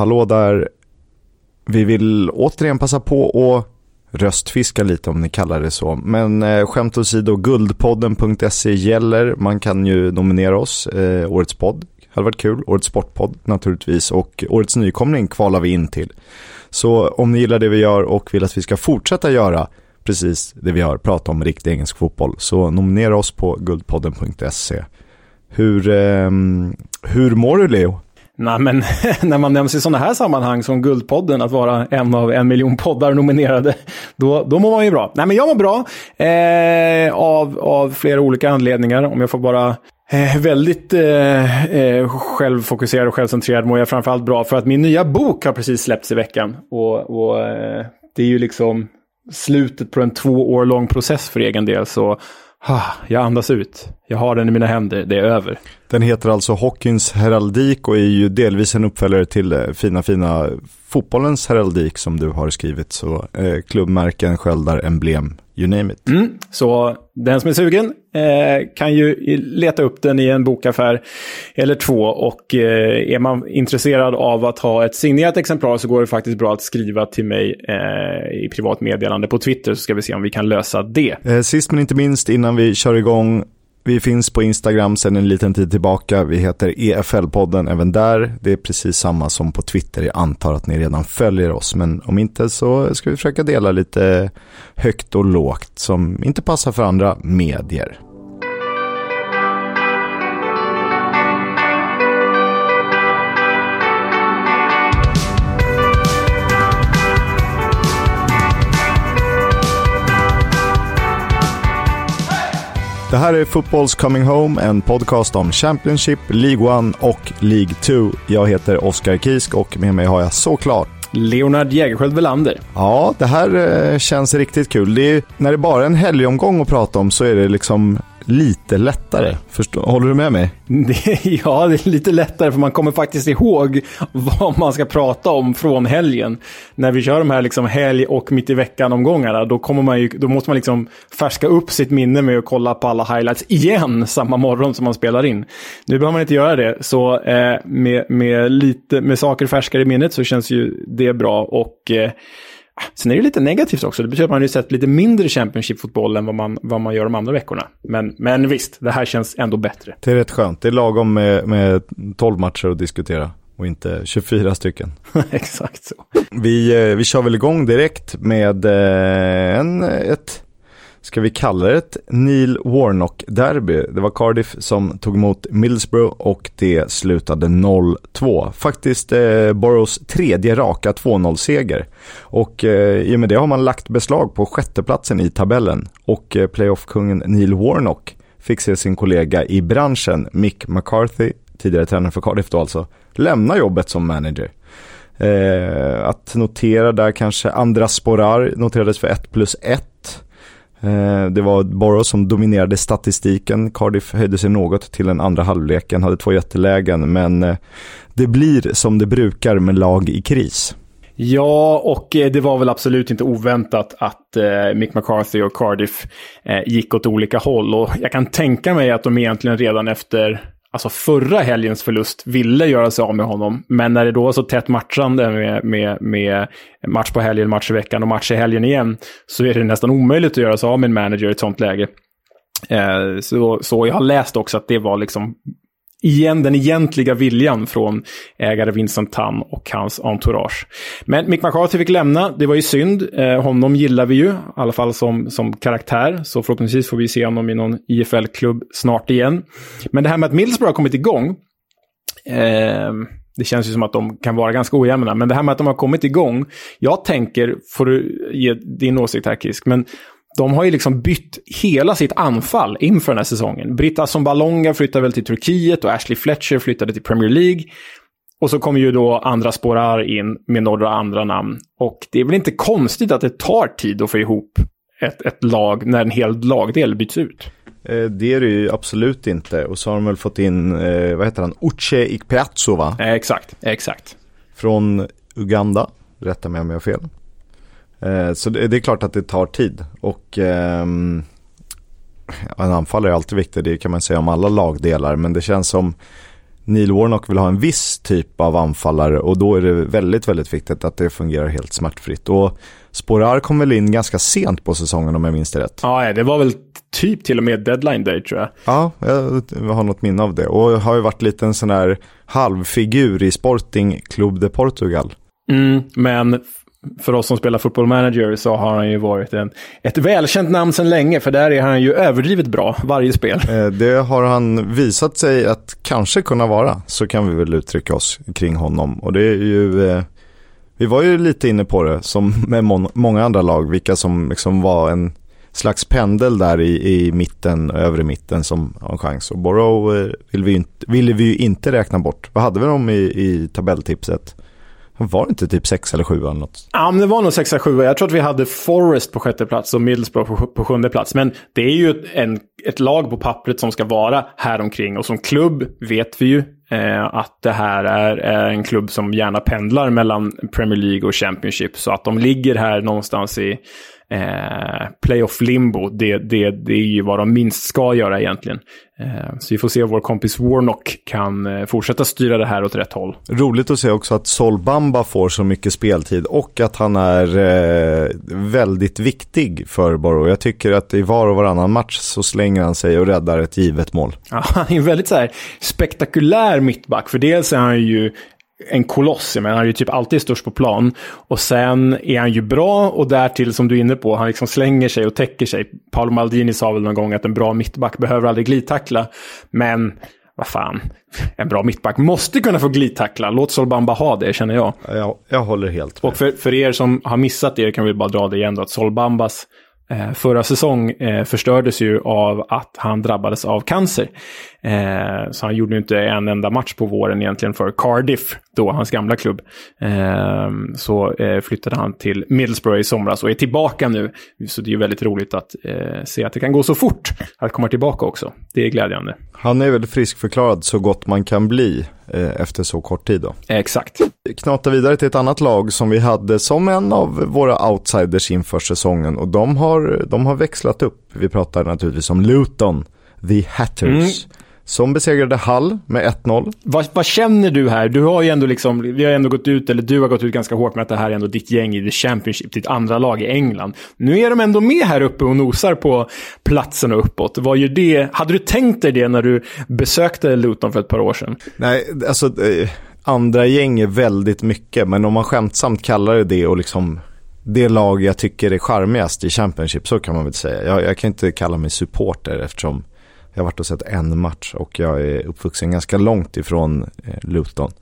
hallå där. Vi vill återigen passa på att röstfiska lite om ni kallar det så. Men eh, skämt åsido, guldpodden.se gäller. Man kan ju nominera oss, eh, årets podd. Hade varit kul. Årets sportpodd naturligtvis och årets nykomling kvalar vi in till. Så om ni gillar det vi gör och vill att vi ska fortsätta göra precis det vi gör, prata om riktig engelsk fotboll, så nominera oss på guldpodden.se. Hur, eh, hur mår du Leo? Nej, men när man nämns i sådana här sammanhang som Guldpodden, att vara en av en miljon poddar nominerade, då, då mår man ju bra. Nej, men jag mår bra eh, av, av flera olika anledningar. Om jag får bara Eh, väldigt eh, eh, självfokuserad och självcentrerad mår jag framförallt bra för att min nya bok har precis släppts i veckan. Och, och eh, det är ju liksom slutet på en två år lång process för egen del. Så jag andas ut. Jag har den i mina händer. Det är över. Den heter alltså Hockeyns heraldik och är ju delvis en uppföljare till eh, fina, fina fotbollens heraldik som du har skrivit. Så eh, klubbmärken, sköldar, emblem, you name it. Mm, så den som är sugen eh, kan ju leta upp den i en bokaffär eller två. Och eh, är man intresserad av att ha ett signerat exemplar så går det faktiskt bra att skriva till mig eh, i privat meddelande på Twitter så ska vi se om vi kan lösa det. Eh, sist men inte minst innan vi kör igång vi finns på Instagram sedan en liten tid tillbaka. Vi heter EFL-podden även där. Det är precis samma som på Twitter. Jag antar att ni redan följer oss. Men om inte så ska vi försöka dela lite högt och lågt som inte passar för andra medier. Det här är Footballs Coming Home, en podcast om Championship, League 1 och League 2. Jag heter Oskar Kisk och med mig har jag såklart Leonard Jägerskiöld Welander. Ja, det här eh, känns riktigt kul. Det är, när det bara är en helgomgång att prata om så är det liksom lite lättare. Förstår, håller du med mig? ja, det är lite lättare för man kommer faktiskt ihåg vad man ska prata om från helgen. När vi kör de här liksom helg och mitt i veckan-omgångarna, då, då måste man liksom färska upp sitt minne med att kolla på alla highlights igen samma morgon som man spelar in. Nu behöver man inte göra det, så eh, med, med, lite, med saker färskare i minnet så känns ju det bra. och... Eh, Sen är det lite negativt också. Det betyder att man har sett lite mindre Championship-fotboll än vad man, vad man gör de andra veckorna. Men, men visst, det här känns ändå bättre. Det är rätt skönt. Det är lagom med, med 12 matcher att diskutera och inte 24 stycken. Exakt så. Vi, eh, vi kör väl igång direkt med eh, en, ett ska vi kalla det ett Neil Warnock-derby. Det var Cardiff som tog emot Middlesbrough och det slutade 0-2. Faktiskt eh, Boroughs tredje raka 2-0-seger. Och eh, i och med det har man lagt beslag på sjätteplatsen i tabellen. Och eh, playoff-kungen Neil Warnock fick se sin kollega i branschen, Mick McCarthy, tidigare tränare för Cardiff då alltså, lämna jobbet som manager. Eh, att notera där kanske Andras Sporar noterades för 1 plus 1. Eh, det var Borough som dominerade statistiken. Cardiff höjde sig något till den andra halvleken, hade två jättelägen, men eh, det blir som det brukar med lag i kris. Ja, och eh, det var väl absolut inte oväntat att Mick McCarthy och Cardiff gick åt olika håll. Och jag kan tänka mig att de egentligen redan efter alltså förra helgens förlust ville göra sig av med honom. Men när det då var så tätt matchande med, med, med match på helgen, match i veckan och match i helgen igen, så är det nästan omöjligt att göra sig av med en manager i ett sånt läge. Eh, så, så jag har läst också att det var liksom igen den egentliga viljan från ägare Vincent Tam och hans entourage. Men Mick McCarthy fick lämna, det var ju synd. Eh, honom gillar vi ju, i alla fall som, som karaktär. Så förhoppningsvis får vi se honom i någon IFL-klubb snart igen. Men det här med att Middlesbrough har kommit igång, eh, det känns ju som att de kan vara ganska ojämna, men det här med att de har kommit igång, jag tänker, får du ge din åsikt här Kisk, men de har ju liksom bytt hela sitt anfall inför den här säsongen. Britta Sombalonga flyttade väl till Turkiet och Ashley Fletcher flyttade till Premier League. Och så kommer ju då andra spårar in med några andra namn. Och det är väl inte konstigt att det tar tid att få ihop ett, ett lag när en hel lagdel byts ut. Eh, det är det ju absolut inte. Och så har de väl fått in, eh, vad heter han, Uche Ikpeatso va? Exakt, exakt. Från Uganda, rätta mig om jag har fel. Eh, så det, är klart att det tar tid. Och eh, en anfallare är alltid viktig, det kan man säga om alla lagdelar. Men det känns som Neil Warnock vill ha en viss typ av anfallare och då är det väldigt, väldigt viktigt att det fungerar helt smärtfritt. Och Sporar kom väl in ganska sent på säsongen om jag minns det rätt. Ja, det var väl typ till och med deadline day tror jag. Ja, jag har något minne av det. Och har ju varit lite en sån här halvfigur i Sporting Club de Portugal. Mm, men för oss som spelar football manager så har han ju varit en, ett välkänt namn sedan länge, för där är han ju överdrivet bra varje spel. Eh, det har han visat sig att kanske kunna vara, så kan vi väl uttrycka oss kring honom. Och det är ju, eh, vi var ju lite inne på det, som med många andra lag, vilka som liksom var en slags pendel där i, i mitten, övre mitten som har en chans. Och Borough eh, vi, inte, ville vi ju inte räkna bort. Vad hade vi dem i, i tabelltipset? Var det inte typ 6 eller 7 eller något? Ja, men det var nog 6 eller 7. Jag tror att vi hade Forest på sjätte plats och Middlesbrough på, på sjunde plats. Men det är ju en, ett lag på pappret som ska vara här omkring och som klubb vet vi ju eh, att det här är, är, en klubb som gärna pendlar mellan Premier League och Championship. Så att de ligger här någonstans i eh, playoff limbo, det, det, det är ju vad de minst ska göra egentligen. Eh, så vi får se om vår kompis Warnock kan eh, fortsätta styra det här åt rätt håll. Roligt att se också att Sol Bamba får så mycket speltid och att han är eh, väldigt viktig för Borough. Jag tycker att i var och varannan match så slänger han sig och räddar ett givet mål. Ja, han är väldigt så här, spektakulär mittback, för dels är han ju en koloss. Men han är ju typ alltid störst på plan. Och sen är han ju bra och därtill som du är inne på, han liksom slänger sig och täcker sig. Paolo Maldini sa väl någon gång att en bra mittback behöver aldrig glidtackla. Men vad fan, en bra mittback måste kunna få glidtackla. Låt Solbamba ha det, känner jag. Ja, jag håller helt med. Och för, för er som har missat det kan vi bara dra det igen då, att Solbambas eh, förra säsong eh, förstördes ju av att han drabbades av cancer. Eh, så han gjorde inte en enda match på våren egentligen för Cardiff, då hans gamla klubb. Eh, så eh, flyttade han till Middlesbrough i somras och är tillbaka nu. Så det är ju väldigt roligt att eh, se att det kan gå så fort att komma tillbaka också. Det är glädjande. Han är väl friskförklarad så gott man kan bli eh, efter så kort tid då. Exakt. Knata vidare till ett annat lag som vi hade som en av våra outsiders inför säsongen och de har, de har växlat upp. Vi pratar naturligtvis om Luton, The Hatters. Mm. Som besegrade Hull med 1-0. Vad, vad, känner du här? Du har ju ändå liksom, vi har ändå gått ut, eller du har gått ut ganska hårt med att det här är ändå ditt gäng i The Championship, ditt andra lag i England. Nu är de ändå med här uppe och nosar på platsen och uppåt. Vad gör det? Hade du tänkt dig det när du besökte Luton för ett par år sedan? Nej, alltså eh, andra gäng är väldigt mycket, men om man skämtsamt kallar det det och liksom det lag jag tycker är charmigast i Championship, så kan man väl säga. Jag, jag kan inte kalla mig supporter eftersom jag har varit och sett en match och jag är uppvuxen ganska långt ifrån eh, Luton.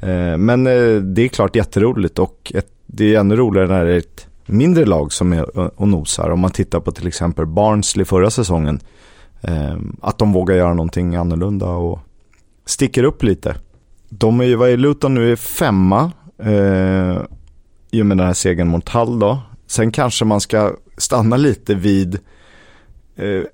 Eh, men eh, det är klart jätteroligt och ett, det är ännu roligare när det är ett mindre lag som är och nosar. Om man tittar på till exempel Barnsley förra säsongen. Att de vågar göra någonting annorlunda och sticker upp lite. De är ju, vad är Luton nu, är femma. I och med den här segern mot Hall då. Sen kanske man ska stanna lite vid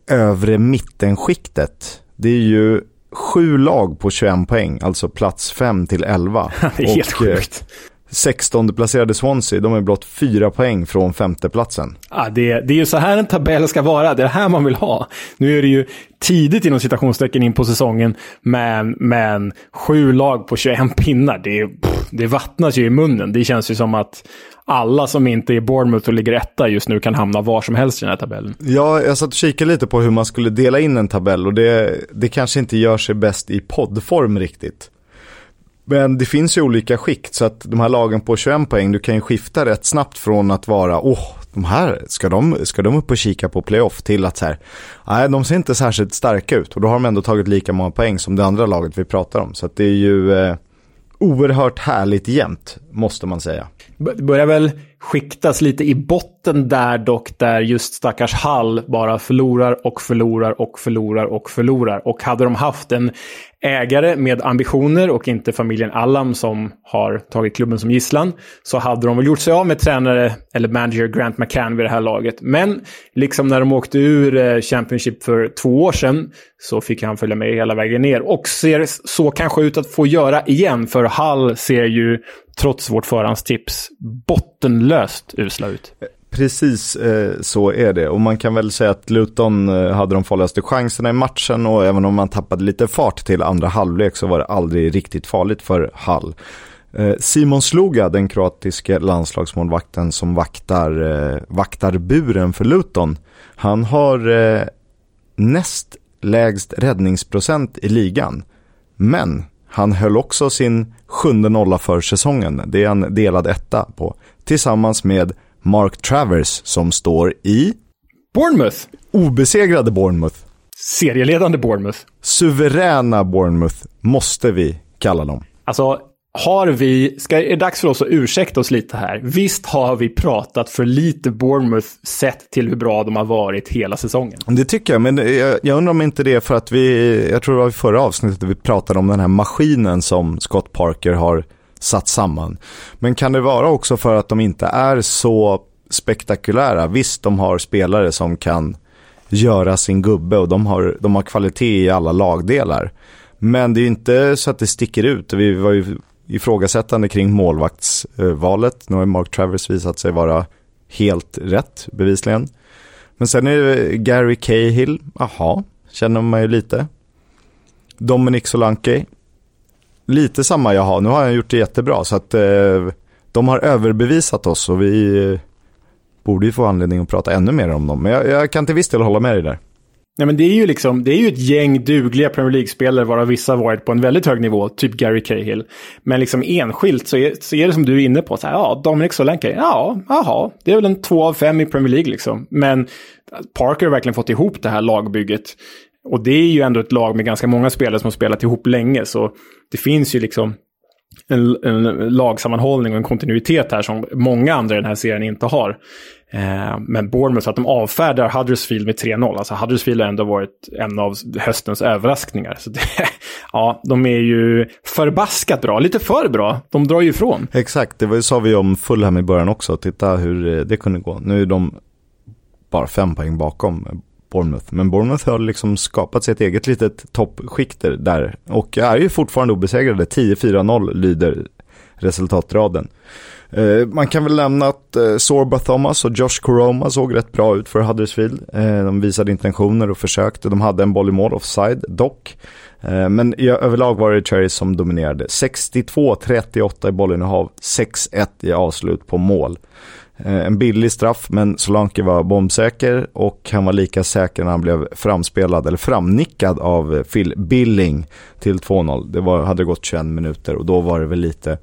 övre mittenskiktet. Det är ju sju lag på 21 poäng, alltså plats 5 till 11. det är helt och, eh, sjukt. 16 placerade Swansea, de är blott fyra poäng från femteplatsen. Ja, det, det är ju så här en tabell ska vara, det är det här man vill ha. Nu är det ju tidigt inom citationstecken in på säsongen, men, men sju lag på 21 pinnar, det, det vattnas ju i munnen. Det känns ju som att alla som inte är Bournemouth och ligger etta just nu kan hamna var som helst i den här tabellen. Ja, jag satt och kikade lite på hur man skulle dela in en tabell och det, det kanske inte gör sig bäst i poddform riktigt. Men det finns ju olika skikt så att de här lagen på 21 poäng, du kan ju skifta rätt snabbt från att vara, åh, oh, de här, ska de, ska de upp och kika på playoff till att så här, nej, de ser inte särskilt starka ut och då har de ändå tagit lika många poäng som det andra laget vi pratar om. Så att det är ju eh, oerhört härligt jämnt, måste man säga. Det börjar väl skiktas lite i botten där dock, där just stackars Hall bara förlorar och förlorar och förlorar och förlorar. Och hade de haft en ägare med ambitioner och inte familjen Allam som har tagit klubben som gisslan så hade de väl gjort sig av med tränare eller manager Grant McCann vid det här laget. Men liksom när de åkte ur eh, Championship för två år sedan så fick han följa med hela vägen ner och ser så kanske ut att få göra igen för Hall ser ju trots vårt förhandstips bottenlöst usla ut. Precis eh, så är det och man kan väl säga att Luton eh, hade de farligaste chanserna i matchen och även om man tappade lite fart till andra halvlek så var det aldrig riktigt farligt för Hall. Eh, Simon Sloga, den kroatiske landslagsmålvakten som vaktar, eh, vaktar buren för Luton, han har eh, näst lägst räddningsprocent i ligan. Men han höll också sin sjunde nolla för säsongen. Det är en delad etta på. Tillsammans med Mark Travers som står i... Bournemouth. Obesegrade Bournemouth. Serieledande Bournemouth. Suveräna Bournemouth måste vi kalla dem. Alltså, har vi, ska, är det dags för oss att ursäkta oss lite här? Visst har vi pratat för lite Bournemouth sett till hur bra de har varit hela säsongen? Det tycker jag, men jag, jag undrar om inte det är för att vi, jag tror det var i förra avsnittet vi pratade om den här maskinen som Scott Parker har satt samman. Men kan det vara också för att de inte är så spektakulära? Visst, de har spelare som kan göra sin gubbe och de har, de har kvalitet i alla lagdelar. Men det är inte så att det sticker ut. Vi var ju ifrågasättande kring målvaktsvalet. Nu har Mark Travers visat sig vara helt rätt, bevisligen. Men sen är det Gary Cahill, aha, känner man ju lite. Dominic Solanke, lite samma jaha, nu har han gjort det jättebra. Så att eh, de har överbevisat oss och vi eh, borde ju få anledning att prata ännu mer om dem. Men jag, jag kan till viss del hålla med dig där. Nej, men det är ju liksom, det är ju ett gäng dugliga Premier League-spelare varav vissa varit på en väldigt hög nivå, typ Gary Cahill. Men liksom enskilt så är, så är det som du är inne på, så här, ja, Dominic Solanke, ja, jaha, det är väl en två av fem i Premier League liksom. Men Parker har verkligen fått ihop det här lagbygget. Och det är ju ändå ett lag med ganska många spelare som har spelat ihop länge, så det finns ju liksom en, en lagsammanhållning och en kontinuitet här som många andra i den här serien inte har. Eh, men Bournemouth, att de avfärdar Huddersfield med 3-0. Alltså Huddersfield har ändå varit en av höstens överraskningar. Så det, ja, de är ju förbaskat bra, lite för bra. De drar ju ifrån. Exakt, det var, sa vi om Fulham i början också. Titta hur eh, det kunde gå. Nu är de bara fem poäng bakom Bournemouth. Men Bournemouth har liksom skapat sig ett eget litet toppskikter där. Och är ju fortfarande obesegrade. 10-4-0 lyder resultatraden. Eh, man kan väl nämna att eh, Sorba Thomas och Josh Coroma såg rätt bra ut för Huddersfield. Eh, de visade intentioner och försökte. De hade en boll i mål offside dock. Men överlag var det Cherry som dominerade. 62-38 i bollinnehav, 6-1 i avslut på mål. Eh, en billig straff, men Solanke var bombsäker och han var lika säker när han blev framspelad, eller framnickad av Phil Billing till 2-0. Det var, hade gått 21 minuter och då var det väl lite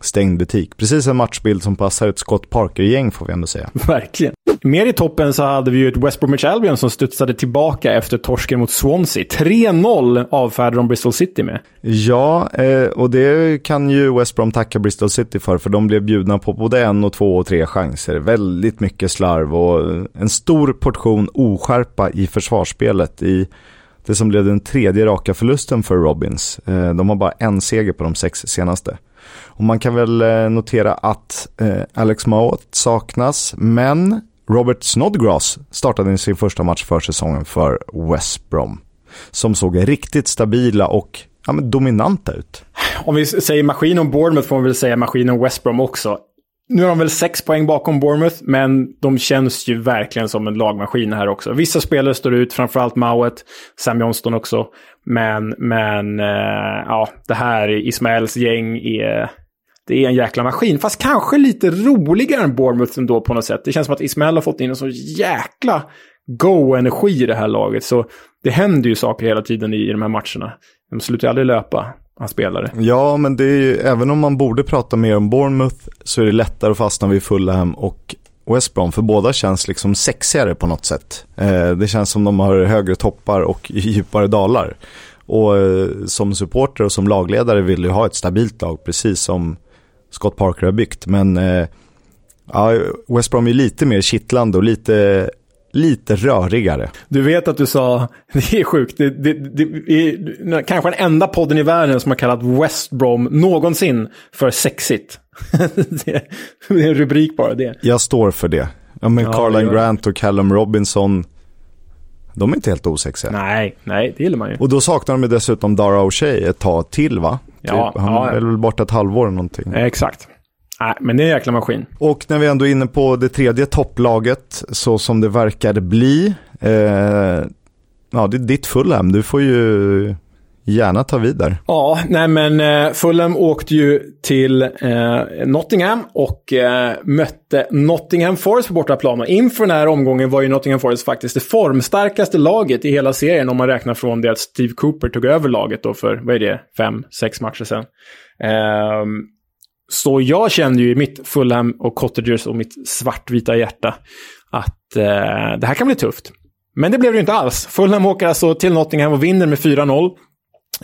stängd butik. Precis en matchbild som passar ett Scott Parker-gäng får vi ändå säga. Verkligen. Mer i toppen så hade vi ju ett West Bromwich Albion som studsade tillbaka efter torsken mot Swansea. 3-0 avfärdade de Bristol City med. Ja, eh, och det kan ju West Brom tacka Bristol City för, för de blev bjudna på både en och två och tre chanser. Väldigt mycket slarv och en stor portion oskärpa i försvarsspelet i det som blev den tredje raka förlusten för Robins. Eh, de har bara en seger på de sex senaste. Och man kan väl eh, notera att eh, Alex Mowat saknas, men Robert Snodgrass startade sin första match för säsongen för West Brom. Som såg riktigt stabila och ja, men dominanta ut. Om vi säger maskin om Bournemouth får man väl säga maskin om West Brom också. Nu har de väl sex poäng bakom Bournemouth, men de känns ju verkligen som en lagmaskin här också. Vissa spelare står ut, framförallt Mowat, Sam Johnston också. Men, men eh, ja, det här Ismaels gäng är det är en jäkla maskin. Fast kanske lite roligare än Bournemouth ändå på något sätt. Det känns som att Ismael har fått in en så jäkla go-energi i det här laget. Så det händer ju saker hela tiden i, i de här matcherna. De slutar aldrig löpa, hans spelare. Ja, men det är ju, även om man borde prata mer om Bournemouth så är det lättare att fastna vid Fulham och West Brom, för båda känns liksom sexigare på något sätt. Eh, det känns som de har högre toppar och djupare dalar. Och eh, som supporter och som lagledare vill du ha ett stabilt lag, precis som Scott Parker har byggt. Men eh, ja, West Brom är lite mer kittlande och lite, lite rörigare. Du vet att du sa, det är sjukt, det, det, det är kanske den enda podden i världen som har kallat West Brom någonsin för sexigt. det, är en rubrik bara det. Jag står för det. Ja, men ja, Carline Grant och Callum Robinson, de är inte helt osexiga. Nej, nej, det gillar man ju. Och då saknar de dessutom Dara O'Shea ett tag till va? Ja, typ. Han ja. är väl borta ett halvår eller någonting. Exakt. Nej, men det är en jäkla maskin. Och när vi ändå är inne på det tredje topplaget, så som det verkar bli. Eh, ja, det är ditt Fulham. Du får ju gärna ta vid där. Ja, nej men eh, Fulham åkte ju till eh, Nottingham och eh, mötte Nottingham Forest på bortaplan. Och inför den här omgången var ju Nottingham Forest faktiskt det formstarkaste laget i hela serien om man räknar från det att Steve Cooper tog över laget då för, vad är det, fem, sex matcher sedan. Så jag kände ju i mitt Fulham och Cottagers och mitt svartvita hjärta att eh, det här kan bli tufft. Men det blev det ju inte alls. Fulham åker alltså till Nottingham och vinner med 4-0.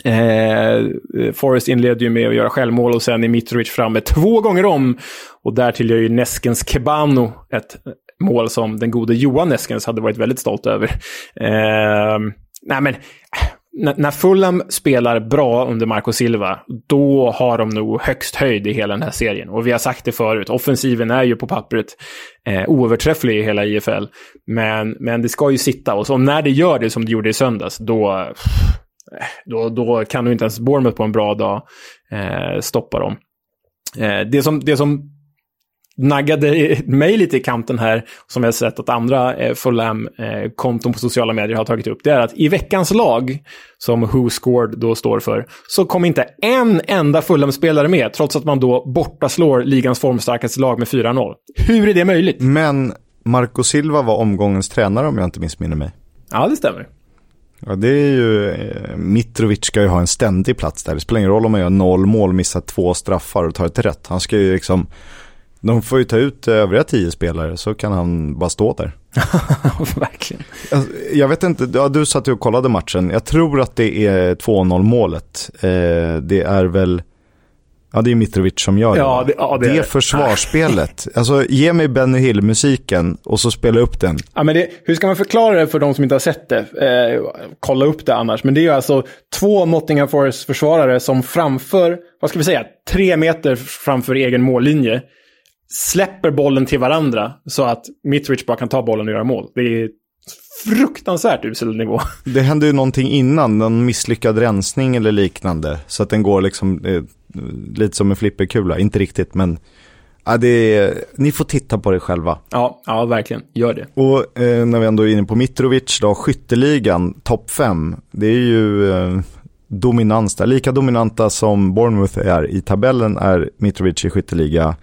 Eh, Forrest inledde ju med att göra självmål och sen är Mitrovic framme två gånger om. Och därtill gör ju Neskens Kebano ett mål som den gode Johan Neskens hade varit väldigt stolt över. Eh, nej men, eh, när Fulham spelar bra under Marco Silva, då har de nog högst höjd i hela den här serien. Och vi har sagt det förut, offensiven är ju på pappret eh, oöverträfflig i hela IFL. Men, men det ska ju sitta, och så när det gör det som det gjorde i söndags, då, eh, då, då kan du inte ens Bournemouth på en bra dag eh, stoppa dem. Eh, det, som, det som naggade mig lite i kanten här, som jag sett att andra eh, Fulham-konton på sociala medier har tagit upp, det är att i veckans lag, som Who Scored då står för, så kom inte en enda Fulham-spelare med, trots att man då bortaslår ligans formstarkaste lag med 4-0. Hur är det möjligt? Men Marco Silva var omgångens tränare om jag inte missminner mig. Ja, det stämmer. Ja, det är ju, eh, Mitrovic ska ju ha en ständig plats där. Det spelar ingen roll om man gör noll mål, missar två straffar och tar ett rätt. Han ska ju liksom, de får ju ta ut övriga tio spelare så kan han bara stå där. Verkligen. Alltså, jag vet inte, ja, du satt ju och kollade matchen. Jag tror att det är 2-0 målet. Eh, det är väl, ja det är Mitrovic som gör ja, det. Ja, det, det är försvarsspelet. alltså ge mig Benny Hill-musiken och så spela upp den. Ja, men det, hur ska man förklara det för de som inte har sett det? Eh, kolla upp det annars. Men det är ju alltså två Nottingham Forest-försvarare som framför, vad ska vi säga, tre meter framför egen mållinje släpper bollen till varandra så att Mitrovic bara kan ta bollen och göra mål. Det är fruktansvärt usel nivå. Det hände ju någonting innan, någon misslyckad rensning eller liknande. Så att den går liksom eh, lite som en flipperkula, inte riktigt men ja, det är, ni får titta på det själva. Ja, ja verkligen, gör det. Och eh, när vi ändå är inne på Mitrovic då, skytteligan, topp fem, det är ju eh, dominans där. Lika dominanta som Bournemouth är i tabellen är Mitrovic i skytteliga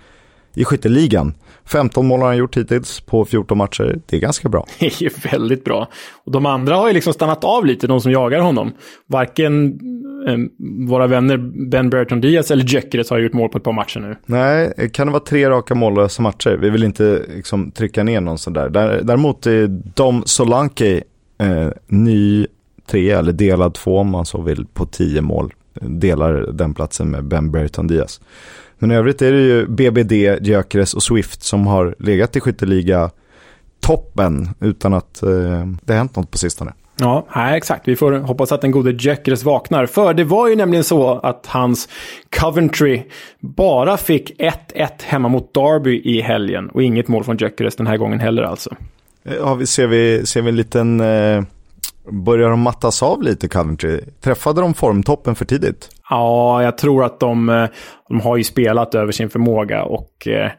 i skytteligan. 15 mål har han gjort hittills på 14 matcher. Det är ganska bra. Det är ju väldigt bra. Och de andra har ju liksom stannat av lite, de som jagar honom. Varken eh, våra vänner Ben Burton Diaz eller Gyökeres har gjort mål på ett par matcher nu. Nej, kan det vara tre raka mållösa matcher? Vi vill inte liksom, trycka ner någon sådär. Däremot är Dom Solanke eh, ny tre eller delad två om man så vill på tio mål. Delar den platsen med Ben Burton Diaz. Men i övrigt är det ju BBD, Gyökeres och Swift som har legat i skytteliga toppen utan att eh, det har hänt något på sistone. Ja, nej, exakt. Vi får hoppas att den gode Gyökeres vaknar. För det var ju nämligen så att hans Coventry bara fick 1-1 hemma mot Derby i helgen. Och inget mål från Gyökeres den här gången heller alltså. Ja, vi ser vi, ser vi en liten... Eh, börjar de mattas av lite Coventry? Träffade de formtoppen för tidigt? Ja, jag tror att de, eh, de har ju spelat över sin förmåga och eh,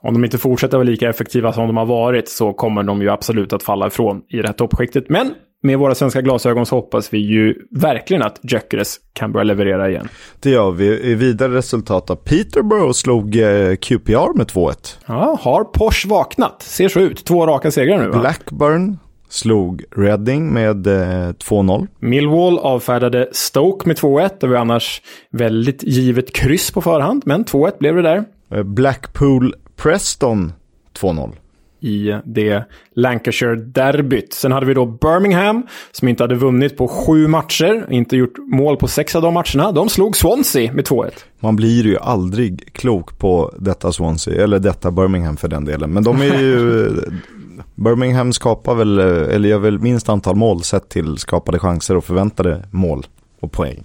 om de inte fortsätter vara lika effektiva som de har varit så kommer de ju absolut att falla ifrån i det här toppskiktet. Men med våra svenska glasögon så hoppas vi ju verkligen att Gyökeres kan börja leverera igen. Det gör vi. I vidare resultat av Peterborough slog eh, QPR med 2-1. Ja, har Porsche vaknat? Ser så ut. Två raka segrar nu va? Blackburn slog Reading med eh, 2-0. Millwall avfärdade Stoke med 2-1. Det var annars väldigt givet kryss på förhand, men 2-1 blev det där. Eh, Blackpool Preston 2-0 i det Lancashire-derbyt. Sen hade vi då Birmingham, som inte hade vunnit på sju matcher, inte gjort mål på sex av de matcherna. De slog Swansea med 2-1. Man blir ju aldrig klok på detta Swansea, eller detta Birmingham för den delen. Men de är ju Birmingham skapar väl, eh, eller gör väl minst antal mål sett till skapade chanser och förväntade mål och poäng.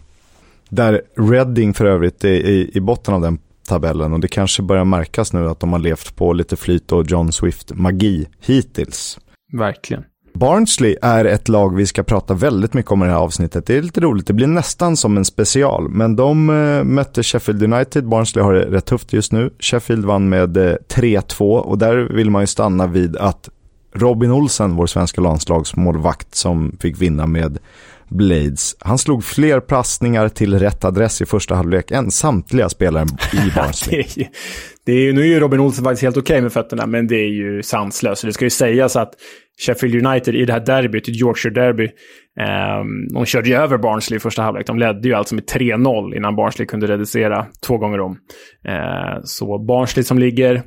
Där Reading för övrigt är i, i botten av den tabellen och det kanske börjar märkas nu att de har levt på lite flyt och John Swift-magi hittills. Verkligen. Barnsley är ett lag vi ska prata väldigt mycket om i det här avsnittet. Det är lite roligt, det blir nästan som en special. Men de eh, mötte Sheffield United, Barnsley har det rätt tufft just nu. Sheffield vann med eh, 3-2 och där vill man ju stanna vid att Robin Olsen, vår svenska landslagsmålvakt som fick vinna med Blades. Han slog fler passningar till rätt adress i första halvlek än samtliga spelare i Barnsley. det är, det är, nu är ju Robin Olsen faktiskt helt okej okay med fötterna, men det är ju sanslöst. Det ska ju sägas att Sheffield United i det här derbyt, ett Yorkshire-derby, eh, de körde ju över Barnsley i första halvlek. De ledde ju alltså med 3-0 innan Barnsley kunde reducera två gånger om. Eh, så Barnsley som ligger,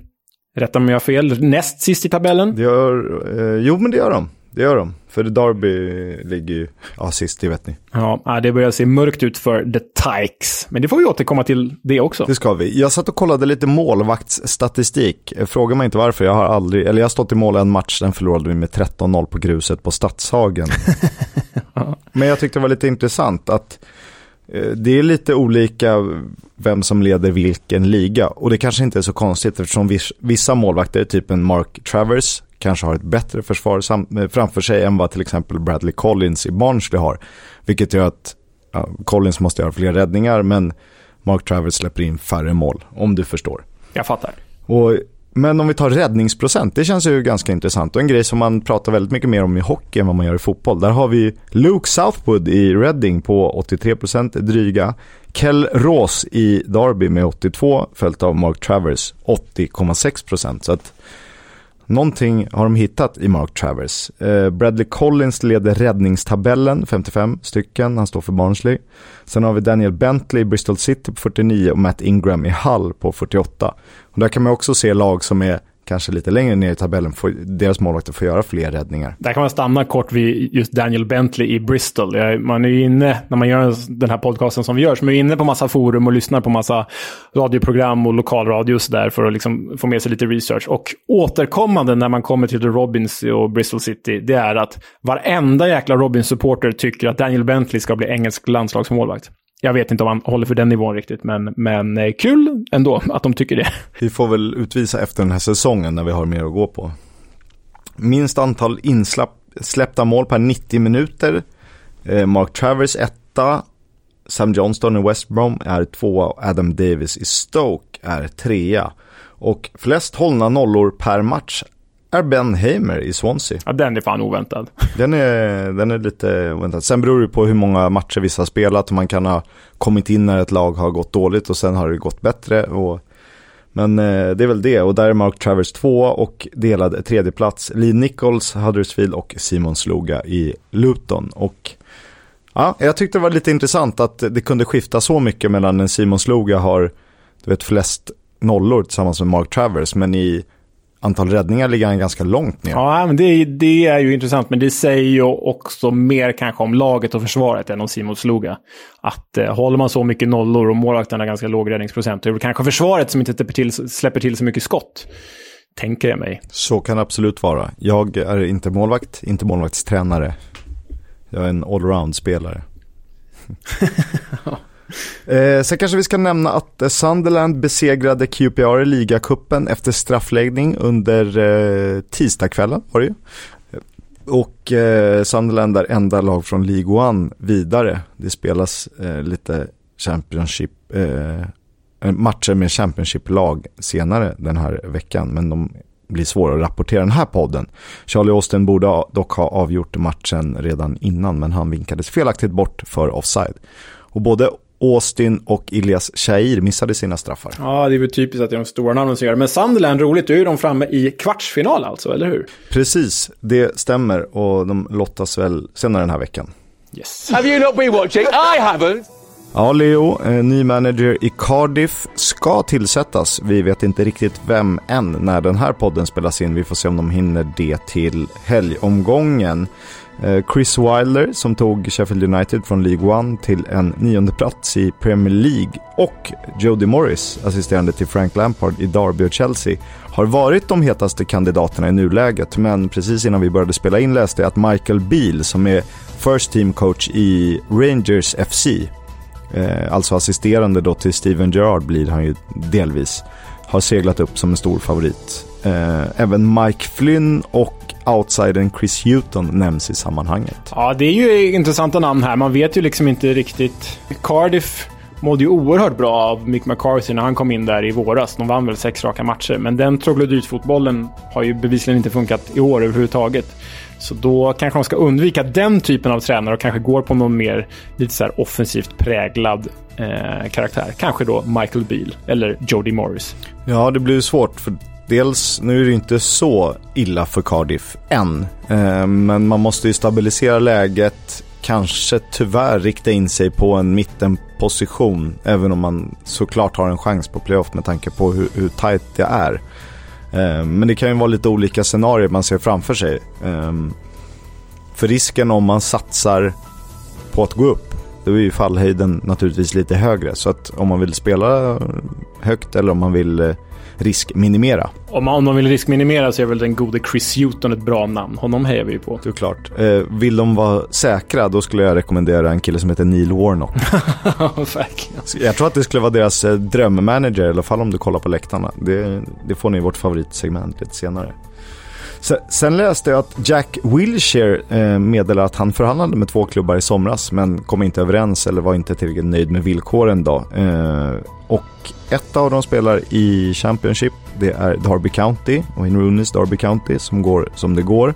rätta mig om jag har fel, näst sist i tabellen. Det gör, eh, jo men det gör de. Det gör de. För Derby ligger ju ja, sist, det vet ni. Ja, det börjar se mörkt ut för The Tykes. Men det får vi återkomma till det också. Det ska vi. Jag satt och kollade lite målvaktsstatistik. Fråga mig inte varför, jag har aldrig, eller jag har stått i mål en match, den förlorade vi med 13-0 på gruset på Stadshagen. Men jag tyckte det var lite intressant att eh, det är lite olika vem som leder vilken liga. Och det kanske inte är så konstigt eftersom vissa målvakter, typ en Mark Travers, kanske har ett bättre försvar eh, framför sig än vad till exempel Bradley Collins i Barnsley har. Vilket gör att ja, Collins måste göra fler räddningar men Mark Travers släpper in färre mål, om du förstår. Jag fattar. Och, men om vi tar räddningsprocent, det känns ju ganska intressant. Och en grej som man pratar väldigt mycket mer om i hockey än vad man gör i fotboll. Där har vi Luke Southwood i Reading på 83% dryga. Kell Ross i Derby med 82, följt av Mark Travers 80,6%. Så att Någonting har de hittat i Mark Travers. Eh, Bradley Collins leder räddningstabellen, 55 stycken, han står för Barnsley. Sen har vi Daniel Bentley i Bristol City på 49 och Matt Ingram i Hull på 48. Och där kan man också se lag som är kanske lite längre ner i tabellen, får, deras målvakter får göra fler räddningar. Där kan man stanna kort vid just Daniel Bentley i Bristol. Man är ju inne, när man gör den här podcasten som vi gör, så man är inne på massa forum och lyssnar på massa radioprogram och lokalradio och sådär för att liksom få med sig lite research. Och återkommande när man kommer till The Robins och Bristol City, det är att varenda jäkla Robins-supporter tycker att Daniel Bentley ska bli engelsk landslagsmålvakt. Jag vet inte om han håller för den nivån riktigt, men, men eh, kul ändå att de tycker det. Vi får väl utvisa efter den här säsongen när vi har mer att gå på. Minst antal insläppta mål per 90 minuter. Eh, Mark Travers etta. Sam Johnston i West Brom är tvåa och Adam Davis i Stoke är trea. Och flest hållna nollor per match är Ben Hamer i Swansea. Ja, den är fan oväntad. Den är, den är lite oväntad. Sen beror det på hur många matcher vissa har spelat och man kan ha kommit in när ett lag har gått dåligt och sen har det gått bättre. Och, men eh, det är väl det och där är Mark Travers två och delad tredje plats. Lee Nichols, Huddersfield och Simon Sloga i Luton. Och ja, jag tyckte det var lite intressant att det kunde skifta så mycket mellan en Simon Sloga har du vet, flest nollor tillsammans med Mark Travers, men i antal räddningar ligger han ganska långt ner. Ja, men det, det, är ju intressant, men det säger ju också mer kanske om laget och försvaret än om Simon Sloga. Att eh, håller man så mycket nollor och målvakten har ganska låg räddningsprocent, det är kanske försvaret som inte släpper till, släpper till så mycket skott. Tänker jag mig. Så kan det absolut vara. Jag är inte målvakt, inte målvaktstränare. Jag är en allround-spelare. Eh, sen kanske vi ska nämna att eh, Sunderland besegrade QPR i ligacupen efter straffläggning under eh, tisdagskvällen var det ju. Eh, och eh, Sunderland är enda lag från League One vidare. Det spelas eh, lite Championship, eh, eh matcher med Championship-lag senare den här veckan. Men de blir svåra att rapportera den här podden. Charlie Austin borde dock ha avgjort matchen redan innan men han vinkades felaktigt bort för offside. Och både Austin och Ilias Shair missade sina straffar. Ja, det är väl typiskt att det är de stora namnen som gör det. Men Sunderland, roligt, då är de framme i kvartsfinal alltså, eller hur? Precis, det stämmer och de lottas väl senare den här veckan. Yes. Have you not been watching? I haven't! Ja, Leo, eh, ny manager i Cardiff ska tillsättas. Vi vet inte riktigt vem än när den här podden spelas in. Vi får se om de hinner det till helgomgången. Eh, Chris Wilder som tog Sheffield United från League One till en nionde plats i Premier League och Jody Morris, assisterande till Frank Lampard i Derby och Chelsea, har varit de hetaste kandidaterna i nuläget. Men precis innan vi började spela in läste jag att Michael Beal som är First Team Coach i Rangers FC, eh, alltså assisterande då till Steven Gerrard blir han ju delvis, har seglat upp som en stor favorit. Eh, även Mike Flynn och outsidern Chris Hewton nämns i sammanhanget. Ja, det är ju intressanta namn här. Man vet ju liksom inte riktigt. Cardiff mådde ju oerhört bra av Mick McCarthy när han kom in där i våras. De vann väl sex raka matcher, men den troglodytfotbollen har ju bevisligen inte funkat i år överhuvudtaget. Så då kanske de ska undvika den typen av tränare och kanske går på någon mer lite så offensivt präglad eh, karaktär. Kanske då Michael Beal eller Jody Morris. Ja, det blir svårt för dels, nu är det inte så illa för Cardiff än, eh, men man måste ju stabilisera läget, kanske tyvärr rikta in sig på en mittenposition, även om man såklart har en chans på playoff med tanke på hur, hur tight det är. Eh, men det kan ju vara lite olika scenarier man ser framför sig. Eh, för risken om man satsar på att gå upp, då är ju fallhöjden naturligtvis lite högre. Så att om man vill spela högt eller om man vill riskminimera. Om man, om man vill riskminimera så är väl den gode Chris Hewton ett bra namn. Honom hejar vi ju på. Såklart. Eh, vill de vara säkra, då skulle jag rekommendera en kille som heter Neil Warnock. Verkligen. Jag tror att det skulle vara deras eh, drömmanager, i alla fall om du kollar på läktarna. Det, det får ni i vårt favoritsegment lite senare. Sen läste jag att Jack Wilshere eh, meddelade att han förhandlade med två klubbar i somras men kom inte överens eller var inte tillräckligt nöjd med villkoren då. Eh, och ett av dem spelar i Championship, det är Derby County, Wayne Rooneys Derby County som går som det går.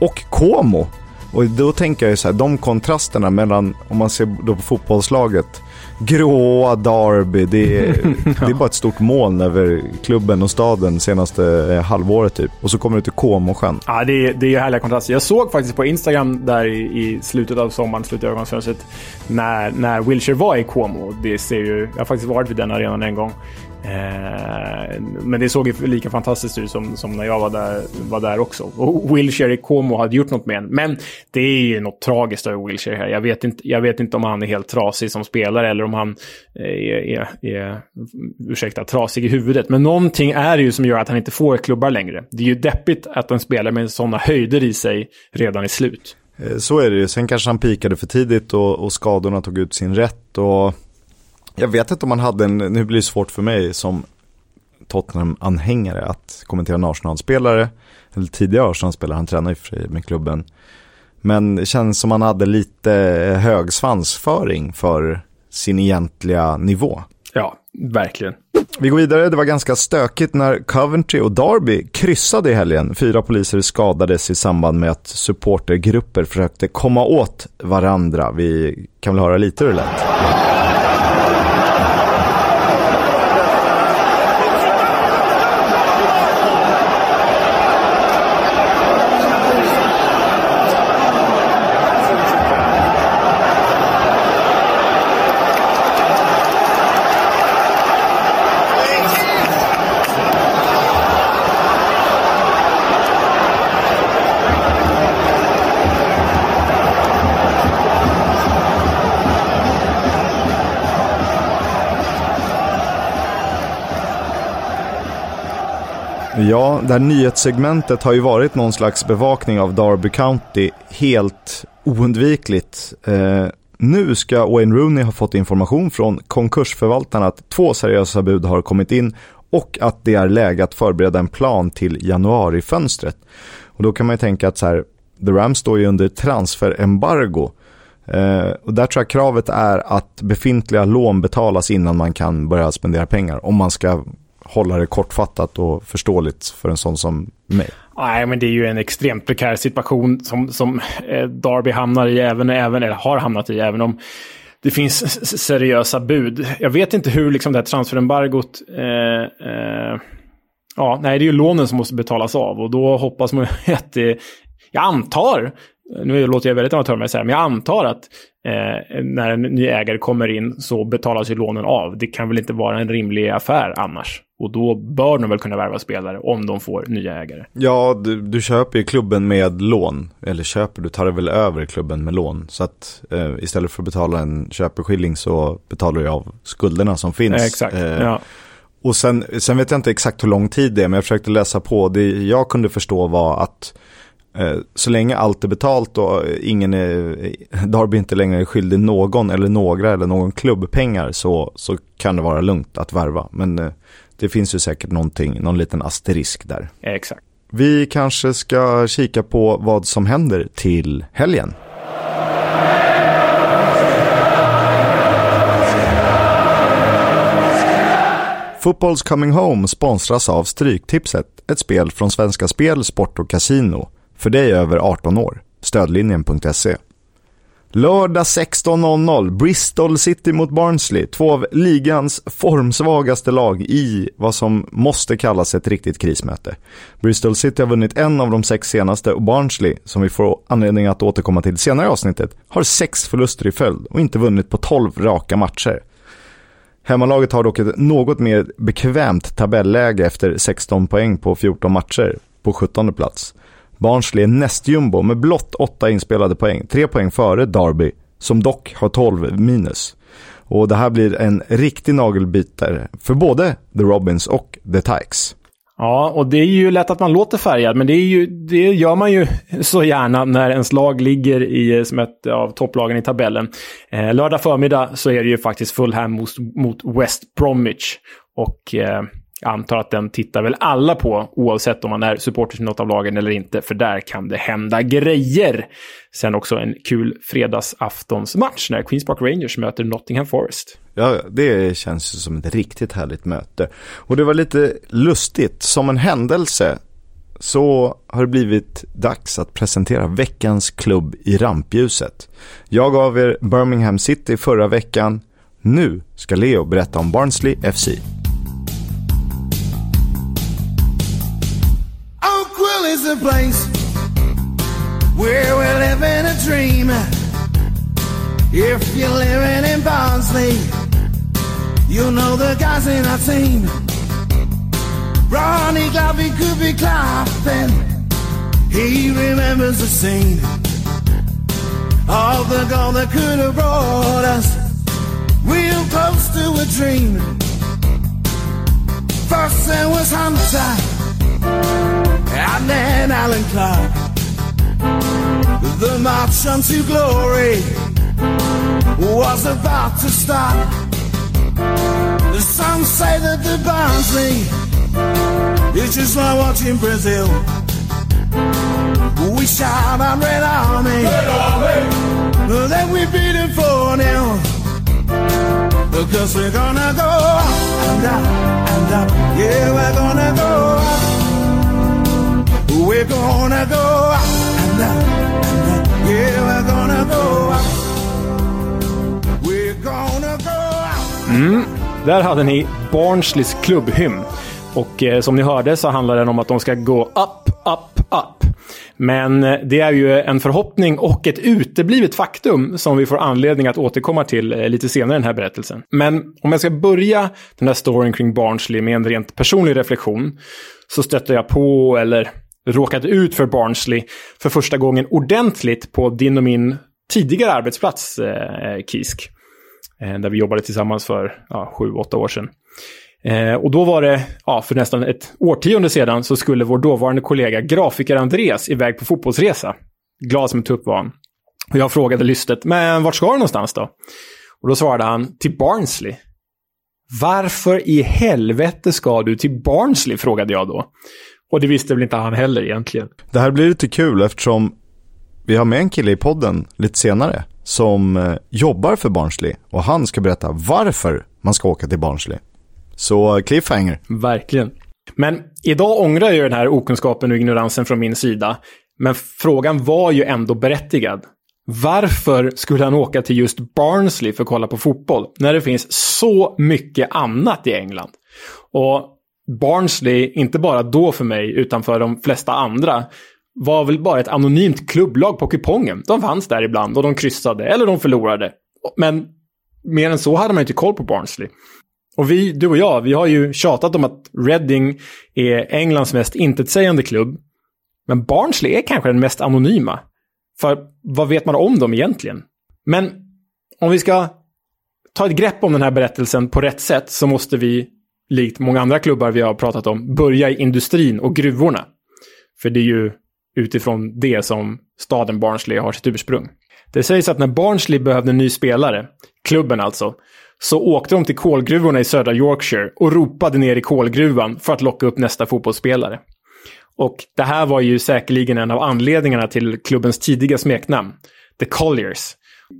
Och Como. Och då tänker jag så här, de kontrasterna mellan, om man ser då på fotbollslaget, gråa Derby. Det är, det är bara ett stort moln över klubben och staden senaste eh, halvåret typ. Och så kommer du till Comosjön. Ja, det är, det är härliga kontraster. Jag såg faktiskt på Instagram där i, i slutet av sommaren, slutet av övergångsfönstret, när, när Wilshire var i Como. Det ser ju, jag har faktiskt varit vid den arenan en gång. Eh, men det såg ju lika fantastiskt ut som, som när jag var där, var där också. Och Wilshire Como hade gjort något med en. Men det är ju något tragiskt över Wilshire här. Jag vet, inte, jag vet inte om han är helt trasig som spelare eller om han eh, är, är, är ursäkta, trasig i huvudet. Men någonting är det ju som gör att han inte får klubbar längre. Det är ju deppigt att en spelare med sådana höjder i sig redan är slut. Eh, så är det ju. Sen kanske han pikade för tidigt och, och skadorna tog ut sin rätt. Och jag vet inte om man hade en, nu blir det svårt för mig som Tottenham-anhängare att kommentera en Arsenal-spelare, eller tidigare Arsenal-spelare, han tränar ju för sig med klubben. Men det känns som han hade lite hög svansföring för sin egentliga nivå. Ja, verkligen. Vi går vidare. Det var ganska stökigt när Coventry och Derby kryssade i helgen. Fyra poliser skadades i samband med att supportergrupper försökte komma åt varandra. Vi kan väl höra lite hur det lät. Ja, det här nyhetssegmentet har ju varit någon slags bevakning av Derby County helt oundvikligt. Eh, nu ska Wayne Rooney ha fått information från konkursförvaltarna att två seriösa bud har kommit in och att det är läge att förbereda en plan till januarifönstret. Och då kan man ju tänka att så här, The Rams står ju under transferembargo. Eh, och där tror jag kravet är att befintliga lån betalas innan man kan börja spendera pengar. Om man ska hålla det kortfattat och förståeligt för en sån som mig. Nej, men det är ju en extremt prekär situation som, som eh, Darby hamnar i, även, även, eller har hamnat i, även om det finns seriösa bud. Jag vet inte hur liksom det här transferembargot... Eh, eh, ja, nej, det är ju lånen som måste betalas av och då hoppas man att det... Jag antar, nu låter jag väldigt amatör med men jag antar att eh, när en ny ägare kommer in så betalas ju lånen av. Det kan väl inte vara en rimlig affär annars. Och då bör de väl kunna värva spelare om de får nya ägare. Ja, du, du köper ju klubben med lån. Eller köper, du tar det väl över klubben med lån. Så att eh, istället för att betala en köpeskilling så betalar du av skulderna som finns. Eh, exakt, eh, ja. Och sen, sen vet jag inte exakt hur lång tid det är, men jag försökte läsa på. Det jag kunde förstå var att Eh, så länge allt är betalt och ingen är, Darby inte längre är skyldig någon eller några eller någon klubb pengar så, så kan det vara lugnt att värva. Men eh, det finns ju säkert någonting, någon liten asterisk där. Exakt. Vi kanske ska kika på vad som händer till helgen. Footballs Coming Home sponsras av Stryktipset, ett spel från Svenska Spel, Sport och Casino. För dig över 18 år. Stödlinjen.se. Lördag 16.00, Bristol City mot Barnsley. Två av ligans formsvagaste lag i vad som måste kallas ett riktigt krismöte. Bristol City har vunnit en av de sex senaste och Barnsley, som vi får anledning att återkomma till senare i avsnittet, har sex förluster i följd och inte vunnit på 12 raka matcher. Hemmalaget har dock ett något mer bekvämt tabelläge efter 16 poäng på 14 matcher på 17 plats. Barnsley är nästjumbo med blott 8 inspelade poäng, 3 poäng före Derby, som dock har 12 minus. Och det här blir en riktig nagelbitare för både The Robins och The Tykes. Ja, och det är ju lätt att man låter färgad, men det, är ju, det gör man ju så gärna när ens lag ligger i, eh, som ett av topplagen i tabellen. Eh, lördag förmiddag så är det ju faktiskt Fulham mot, mot West Bromwich. Och eh, antar att den tittar väl alla på, oavsett om man är supporter till något av lagen eller inte, för där kan det hända grejer. Sen också en kul fredagsaftonsmatch när Queens Park Rangers möter Nottingham Forest. Ja, det känns ju som ett riktigt härligt möte. Och det var lite lustigt, som en händelse så har det blivit dags att presentera veckans klubb i rampljuset. Jag gav er Birmingham City förra veckan. Nu ska Leo berätta om Barnsley FC. Is a place where we're living a dream. If you're living in Barnsley, you know the guys in our team. Ronnie Glovey could be clapping. He remembers the scene of the goal that could have brought us real close to a dream. First there was Hunter and then Alan Clark. The march unto glory was about to start. Some say that the Barnsley is just like watching Brazil. We shout our Red Army, Red Army. then we beat them 4 0. Because we're gonna go up and up and up. Yeah, we're gonna go up. We're gonna go up and up and. Yeah, we're gonna go. We're gonna go. Mm. Där hade ni Barnsleys klubbhymn. Och eh, som ni hörde så handlar den om att de ska gå up, up, up. Men eh, det är ju en förhoppning och ett uteblivet faktum som vi får anledning att återkomma till eh, lite senare i den här berättelsen. Men om jag ska börja den här storyn kring Barnsley med en rent personlig reflektion så stötte jag på, eller råkat ut för Barnsley för första gången ordentligt på din och min tidigare arbetsplats, eh, Kisk. Eh, där vi jobbade tillsammans för ja, sju, åtta år sedan. Eh, och då var det, ja, för nästan ett årtionde sedan, så skulle vår dåvarande kollega grafiker Andreas iväg på fotbollsresa. Glad som en tupp var han. Och jag frågade lystet, men vart ska du någonstans då? Och då svarade han, till Barnsley. Varför i helvete ska du till Barnsley? frågade jag då. Och det visste väl inte han heller egentligen. Det här blir lite kul eftersom vi har med en kille i podden lite senare som eh, jobbar för Barnsley och han ska berätta varför man ska åka till Barnsley. Så cliffhanger. Verkligen. Men idag ångrar jag den här okunskapen och ignoransen från min sida. Men frågan var ju ändå berättigad. Varför skulle han åka till just Barnsley för att kolla på fotboll? När det finns så mycket annat i England. Och Barnsley, inte bara då för mig, utan för de flesta andra, var väl bara ett anonymt klubblag på kupongen. De fanns där ibland och de kryssade, eller de förlorade. Men mer än så hade man inte koll på Barnsley. Och vi, du och jag, vi har ju tjatat om att Reading är Englands mest intetsägande klubb. Men Barnsley är kanske den mest anonyma. För vad vet man om dem egentligen? Men om vi ska ta ett grepp om den här berättelsen på rätt sätt så måste vi likt många andra klubbar vi har pratat om, börja i industrin och gruvorna. För det är ju utifrån det som staden Barnsley har sitt ursprung. Det sägs att när Barnsley behövde en ny spelare, klubben alltså, så åkte de till kolgruvorna i södra Yorkshire och ropade ner i kolgruvan för att locka upp nästa fotbollsspelare. Och det här var ju säkerligen en av anledningarna till klubbens tidiga smeknamn, The Colliers.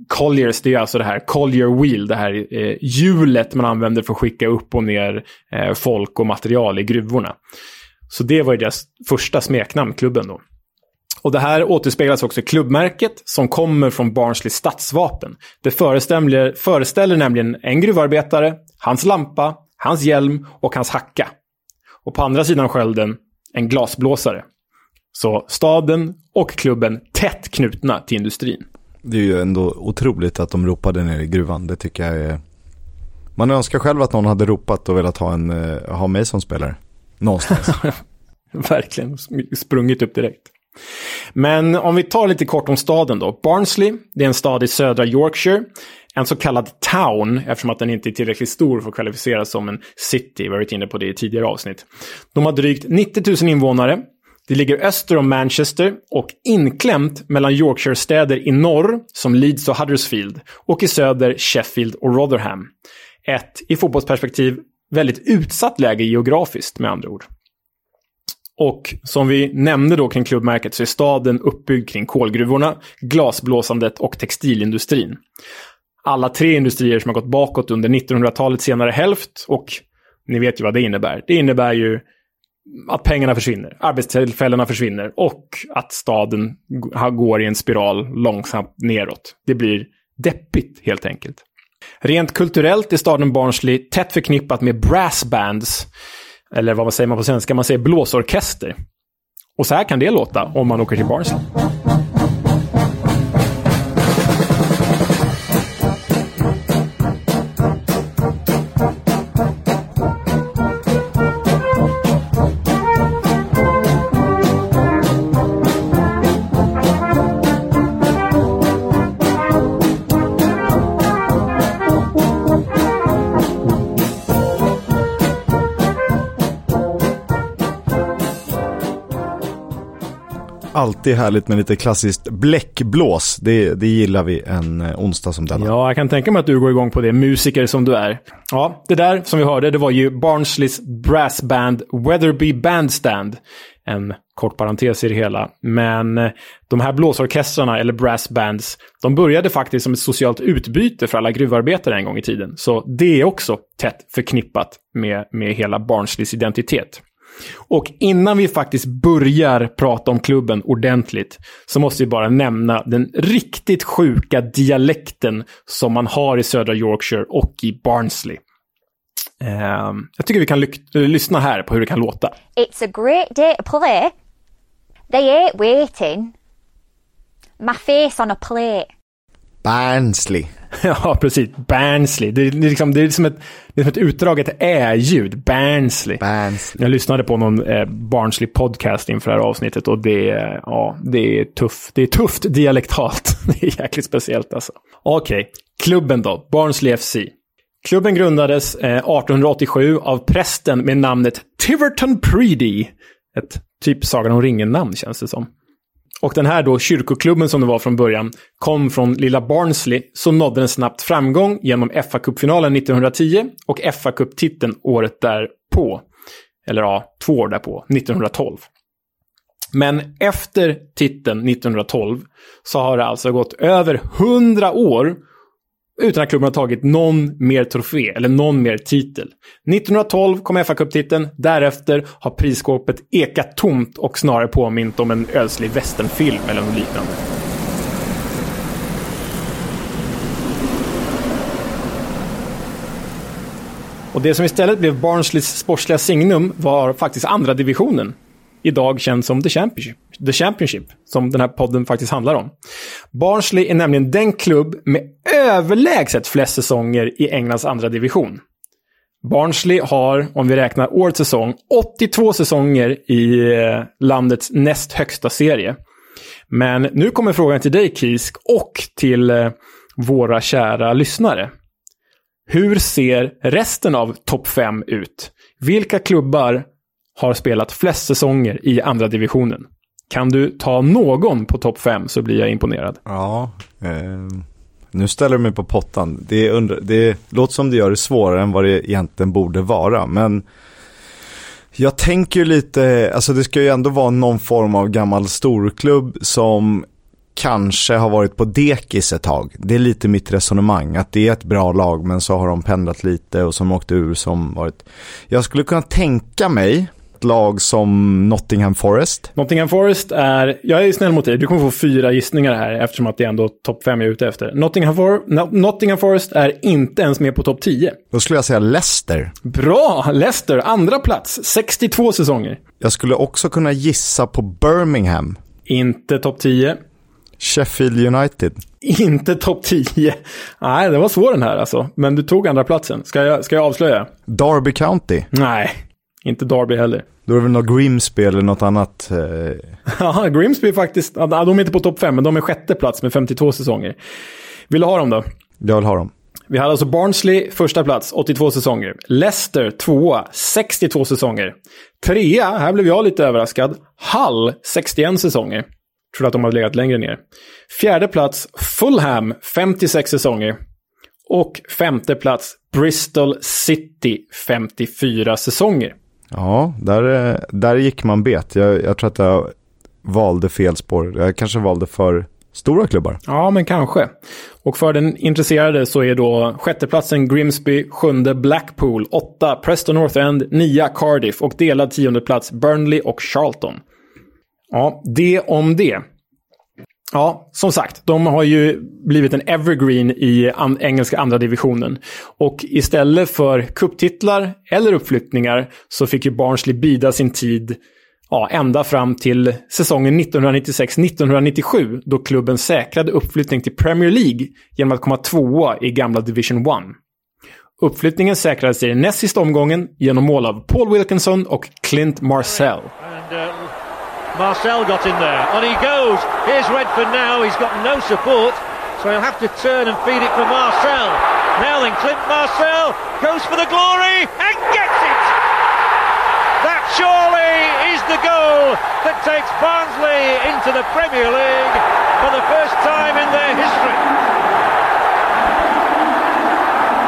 Colliers, det är alltså det här Collier Wheel, det här eh, hjulet man använder för att skicka upp och ner eh, folk och material i gruvorna. Så det var ju deras första smeknamn, klubben då. Och det här återspeglas också i klubbmärket som kommer från Barnsleys stadsvapen. Det föreställer, föreställer nämligen en gruvarbetare, hans lampa, hans hjälm och hans hacka. Och på andra sidan skölden en glasblåsare. Så staden och klubben tätt knutna till industrin. Det är ju ändå otroligt att de ropade ner i gruvan. Det tycker jag är... Man önskar själv att någon hade ropat och velat ha, en, eh, ha mig som spelare. Någonstans. Verkligen sprungit upp direkt. Men om vi tar lite kort om staden då. Barnsley, det är en stad i södra Yorkshire. En så kallad town, eftersom att den inte är tillräckligt stor för att kvalificeras som en city. Vi har varit inne på det i tidigare avsnitt. De har drygt 90 000 invånare. Det ligger öster om Manchester och inklämt mellan Yorkshire-städer i norr, som Leeds och Huddersfield, och i söder Sheffield och Rotherham. Ett, i fotbollsperspektiv, väldigt utsatt läge geografiskt med andra ord. Och som vi nämnde då kring klubbmärket så är staden uppbyggd kring kolgruvorna, glasblåsandet och textilindustrin. Alla tre industrier som har gått bakåt under 1900-talets senare hälft och ni vet ju vad det innebär. Det innebär ju att pengarna försvinner, arbetstillfällena försvinner och att staden går i en spiral långsamt neråt. Det blir deppigt helt enkelt. Rent kulturellt är staden Barnsley tätt förknippat med brassbands eller vad säger man på svenska? Man säger blåsorkester. Och så här kan det låta om man åker till Barnsley. Alltid härligt med lite klassiskt bläckblås. Det, det gillar vi en eh, onsdag som denna. Ja, jag kan tänka mig att du går igång på det, musiker som du är. Ja, det där som vi hörde, det var ju Barnsleys brassband Weatherby Bandstand. En kort parentes i det hela. Men eh, de här blåsorkestrarna, eller brassbands, de började faktiskt som ett socialt utbyte för alla gruvarbetare en gång i tiden. Så det är också tätt förknippat med, med hela Barnsleys identitet. Och innan vi faktiskt börjar prata om klubben ordentligt så måste vi bara nämna den riktigt sjuka dialekten som man har i södra Yorkshire och i Barnsley. Uh, jag tycker vi kan lyssna här på hur det kan låta. It's a great day to play. They ain't waiting. My face on a plate. Barnsley. ja, precis. Barnsley. Det är, liksom, det är som ett, det är som ett utdraget ä-ljud. Barnsley. Barnsley. Jag lyssnade på någon eh, Barnsley podcast inför det här avsnittet och det, ja, det är tufft. Det är tufft dialektalt. det är jäkligt speciellt alltså. Okej, okay. klubben då. Barnsley FC. Klubben grundades eh, 1887 av prästen med namnet Tiverton Preedy. Ett typ Sagan om ringen-namn känns det som. Och den här då kyrkoklubben som det var från början kom från lilla Barnsley så nådde den snabbt framgång genom fa kuppfinalen 1910 och fa kupptiteln året därpå. Eller ja, två år därpå, 1912. Men efter titeln 1912 så har det alltså gått över 100 år utan att klubben har tagit någon mer trofé eller någon mer titel. 1912 kom FA-cuptiteln, därefter har prisskåpet ekat tomt och snarare påmint om en ödslig westernfilm eller något liknande. Och det som istället blev Barnsleys sportsliga signum var faktiskt andra divisionen idag känd som The Championship, The Championship, som den här podden faktiskt handlar om. Barnsley är nämligen den klubb med överlägset flest säsonger i Englands andra division. Barnsley har, om vi räknar årets säsong, 82 säsonger i eh, landets näst högsta serie. Men nu kommer frågan till dig, Kisk, och till eh, våra kära lyssnare. Hur ser resten av topp 5 ut? Vilka klubbar har spelat flest säsonger i andra divisionen. Kan du ta någon på topp 5 så blir jag imponerad. Ja, eh, Nu ställer du mig på pottan. Det, undra, det låter som det gör det svårare än vad det egentligen borde vara. Men jag tänker ju lite, alltså det ska ju ändå vara någon form av gammal storklubb som kanske har varit på dekis ett tag. Det är lite mitt resonemang, att det är ett bra lag men så har de pendlat lite och som åkte ur som varit... Jag skulle kunna tänka mig ett lag som Nottingham Forest. Nottingham Forest är, jag är snäll mot dig, du kommer få fyra gissningar här eftersom att det är ändå topp fem jag är ute efter. Nottingham, For Nottingham Forest är inte ens med på topp 10. Då skulle jag säga Leicester. Bra! Leicester, andra plats, 62 säsonger. Jag skulle också kunna gissa på Birmingham. Inte topp 10. Sheffield United. Inte topp 10. Nej, det var svår den här alltså. Men du tog andra platsen. Ska jag, ska jag avslöja? Derby County. Nej, inte Derby heller. Då är det väl något Grimsby eller något annat. Eh... Ja, Grimsby faktiskt, de är inte på topp 5, men de är sjätte plats med 52 säsonger. Vill du ha dem då? Jag vill ha dem. Vi hade alltså Barnsley första plats, 82 säsonger. Leicester tvåa, 62 säsonger. Trea, här blev jag lite överraskad, Hull 61 säsonger. Trodde att de hade legat längre ner. Fjärde plats, Fulham, 56 säsonger. Och femte plats, Bristol City, 54 säsonger. Ja, där, eh, där gick man bet. Jag, jag tror att jag valde fel spår. Jag kanske valde för stora klubbar. Ja, men kanske. Och för den intresserade så är då sjätteplatsen Grimsby, sjunde Blackpool, åtta Preston North End, nia Cardiff och delad tionde plats Burnley och Charlton. Ja, det om det. Ja, som sagt, de har ju blivit en evergreen i an engelska andra divisionen. Och istället för kupptitlar eller uppflyttningar så fick ju Barnsley bida sin tid ja, ända fram till säsongen 1996-1997 då klubben säkrade uppflyttning till Premier League genom att komma tvåa i gamla Division 1. Uppflyttningen säkrades i den näst sista omgången genom mål av Paul Wilkinson och Clint Marcel. And, uh... Marcel got in there. On he goes. Here's Redford now. He's got no support. So he'll have to turn and feed it for Marcel. Now then, Clint Marcel goes for the glory and gets it! That surely is the goal that takes Barnsley into the Premier League for the first time in their history.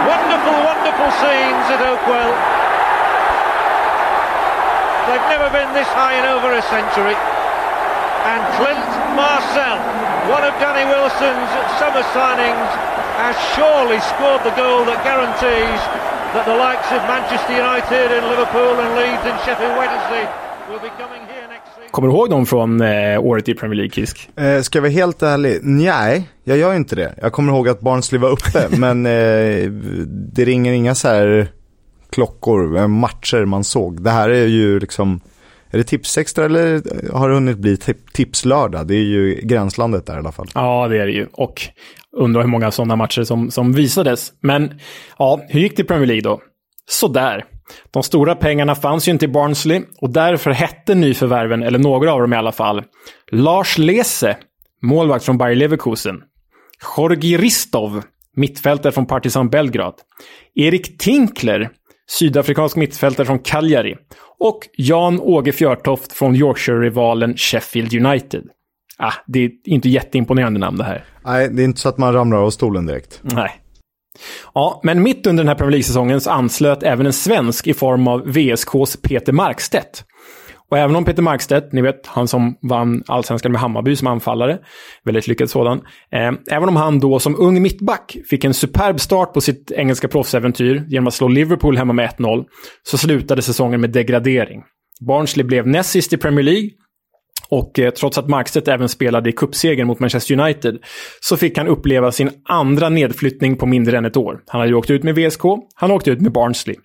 Wonderful, wonderful scenes at Oakwell. They've never been this high in over a century. And Clint Marcel, one of Danny Wilson's summer signings, has surely scored the goal that guarantees that the likes of Manchester United and Liverpool and Leeds and Sheffield Wednesday will be coming here next season. Kommer du ihåg dem från eh, året i Premier League, Kisk? Eh, ska jag vara helt ärlig? Nej, jag gör inte det. Jag kommer ihåg att Barnsley var uppe, men eh, det ringer inga så här klockor, matcher man såg. Det här är ju liksom, är det tipsextra eller har det hunnit bli tipslördag? Det är ju gränslandet där i alla fall. Ja, det är det ju. Och undrar hur många sådana matcher som, som visades. Men ja, hur gick det i Premier League då? Sådär. De stora pengarna fanns ju inte i Barnsley och därför hette nyförvärven, eller några av dem i alla fall, Lars Lese, målvakt från Bayer Leverkusen. Jorgi Ristov, mittfältare från Partizan Belgrad. Erik Tinkler, sydafrikansk mittfältare från Cagliari och Jan-Åge Fjörtoft från Yorkshire-rivalen Sheffield United. Ah, det är inte jätteimponerande namn det här. Nej, det är inte så att man ramlar av stolen direkt. Nej. Ja, men mitt under den här Premier League-säsongen så anslöt även en svensk i form av VSKs Peter Markstedt. Och även om Peter Markstedt, ni vet, han som vann allsvenskan med Hammarby som anfallare, väldigt lyckad sådan. Eh, även om han då som ung mittback fick en superb start på sitt engelska proffsäventyr genom att slå Liverpool hemma med 1-0, så slutade säsongen med degradering. Barnsley blev näst sist i Premier League och eh, trots att Markstedt även spelade i cupsegern mot Manchester United så fick han uppleva sin andra nedflyttning på mindre än ett år. Han hade ju åkt ut med VSK, han åkte ut med Barnsley.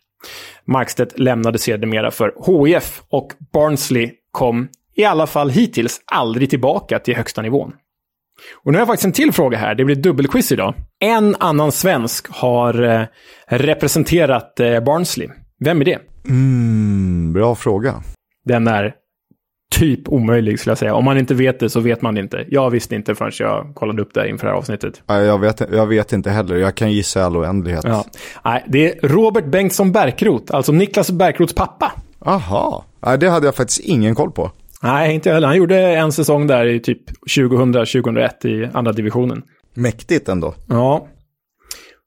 Markstedt lämnade sedermera för HIF och Barnsley kom, i alla fall hittills, aldrig tillbaka till högsta nivån. Och nu har jag faktiskt en till fråga här. Det blir dubbelquiz idag. En annan svensk har eh, representerat eh, Barnsley. Vem är det? Mm, bra fråga. Den är typ omöjlig skulle jag säga. Om man inte vet det så vet man inte. Jag visste inte förrän jag kollade upp det inför det här avsnittet. Jag vet, jag vet inte heller. Jag kan gissa i all oändlighet. Ja. Nej, det är Robert Bengtsson Bärkroth, alltså Niklas Bärkroths pappa. Aha, Nej, det hade jag faktiskt ingen koll på. Nej, inte jag heller. Han gjorde en säsong där i typ 2000-2001 i andra divisionen. Mäktigt ändå. Ja.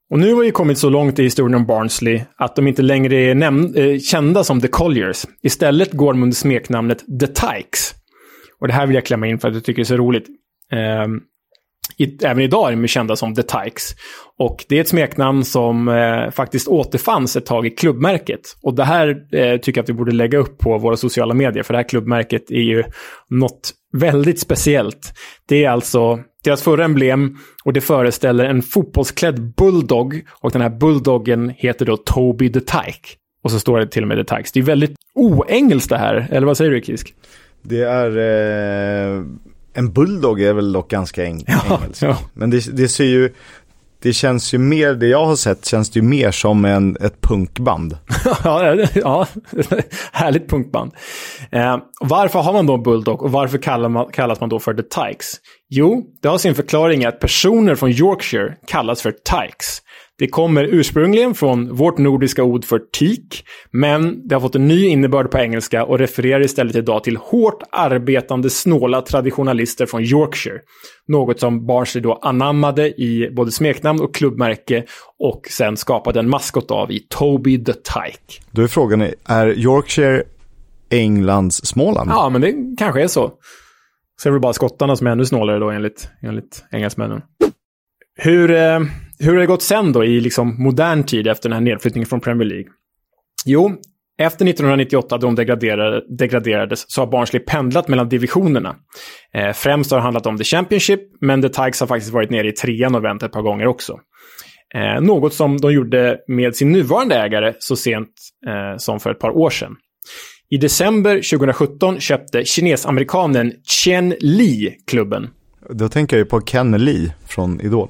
Och nu har vi kommit så långt i historien om Barnsley att de inte längre är näm- äh, kända som The Colliers. Istället går de under smeknamnet The Tykes. Och det här vill jag klämma in för att jag tycker det är så roligt. Ehm, i, även idag är de kända som The Tykes. Och det är ett smeknamn som eh, faktiskt återfanns ett tag i klubbmärket. Och det här eh, tycker jag att vi borde lägga upp på våra sociala medier, för det här klubbmärket är ju något väldigt speciellt. Det är alltså deras förra emblem och det föreställer en fotbollsklädd bulldog. Och den här bulldoggen heter då Toby the Tyke. Och så står det till och med The Tykes. Det är väldigt oengelskt det här, eller vad säger du Kisk? Det är... Eh, en bulldog är väl dock ganska eng Ja, engelskt. ja. Men det, det ser ju... Det känns ju mer, det jag har sett känns det ju mer som en, ett punkband. ja, ja, härligt punkband. Eh, varför har man då Bulldog och varför kallar man, kallas man då för The Tykes? Jo, det har sin förklaring i att personer från Yorkshire kallas för Tykes. Det kommer ursprungligen från vårt nordiska ord för tik, men det har fått en ny innebörd på engelska och refererar istället idag till hårt arbetande snåla traditionalister från Yorkshire. Något som Barnsley då anammade i både smeknamn och klubbmärke och sen skapade en maskot av i Toby the Tyke. Då är frågan, är Yorkshire Englands Småland? Ja, men det kanske är så. Så är det bara skottarna som är ännu snålare då enligt, enligt engelsmännen. Hur, eh, hur har det gått sen då i liksom modern tid efter den här nedflyttningen från Premier League? Jo, efter 1998 då de degraderade, degraderades så har Barnsley pendlat mellan divisionerna. Eh, främst har det handlat om The Championship, men The Tigers har faktiskt varit nere i trean och vänt ett par gånger också. Eh, något som de gjorde med sin nuvarande ägare så sent eh, som för ett par år sedan. I december 2017 köpte kinesamerikanen Chen Li klubben. Då tänker jag ju på Ken Lee från Idol.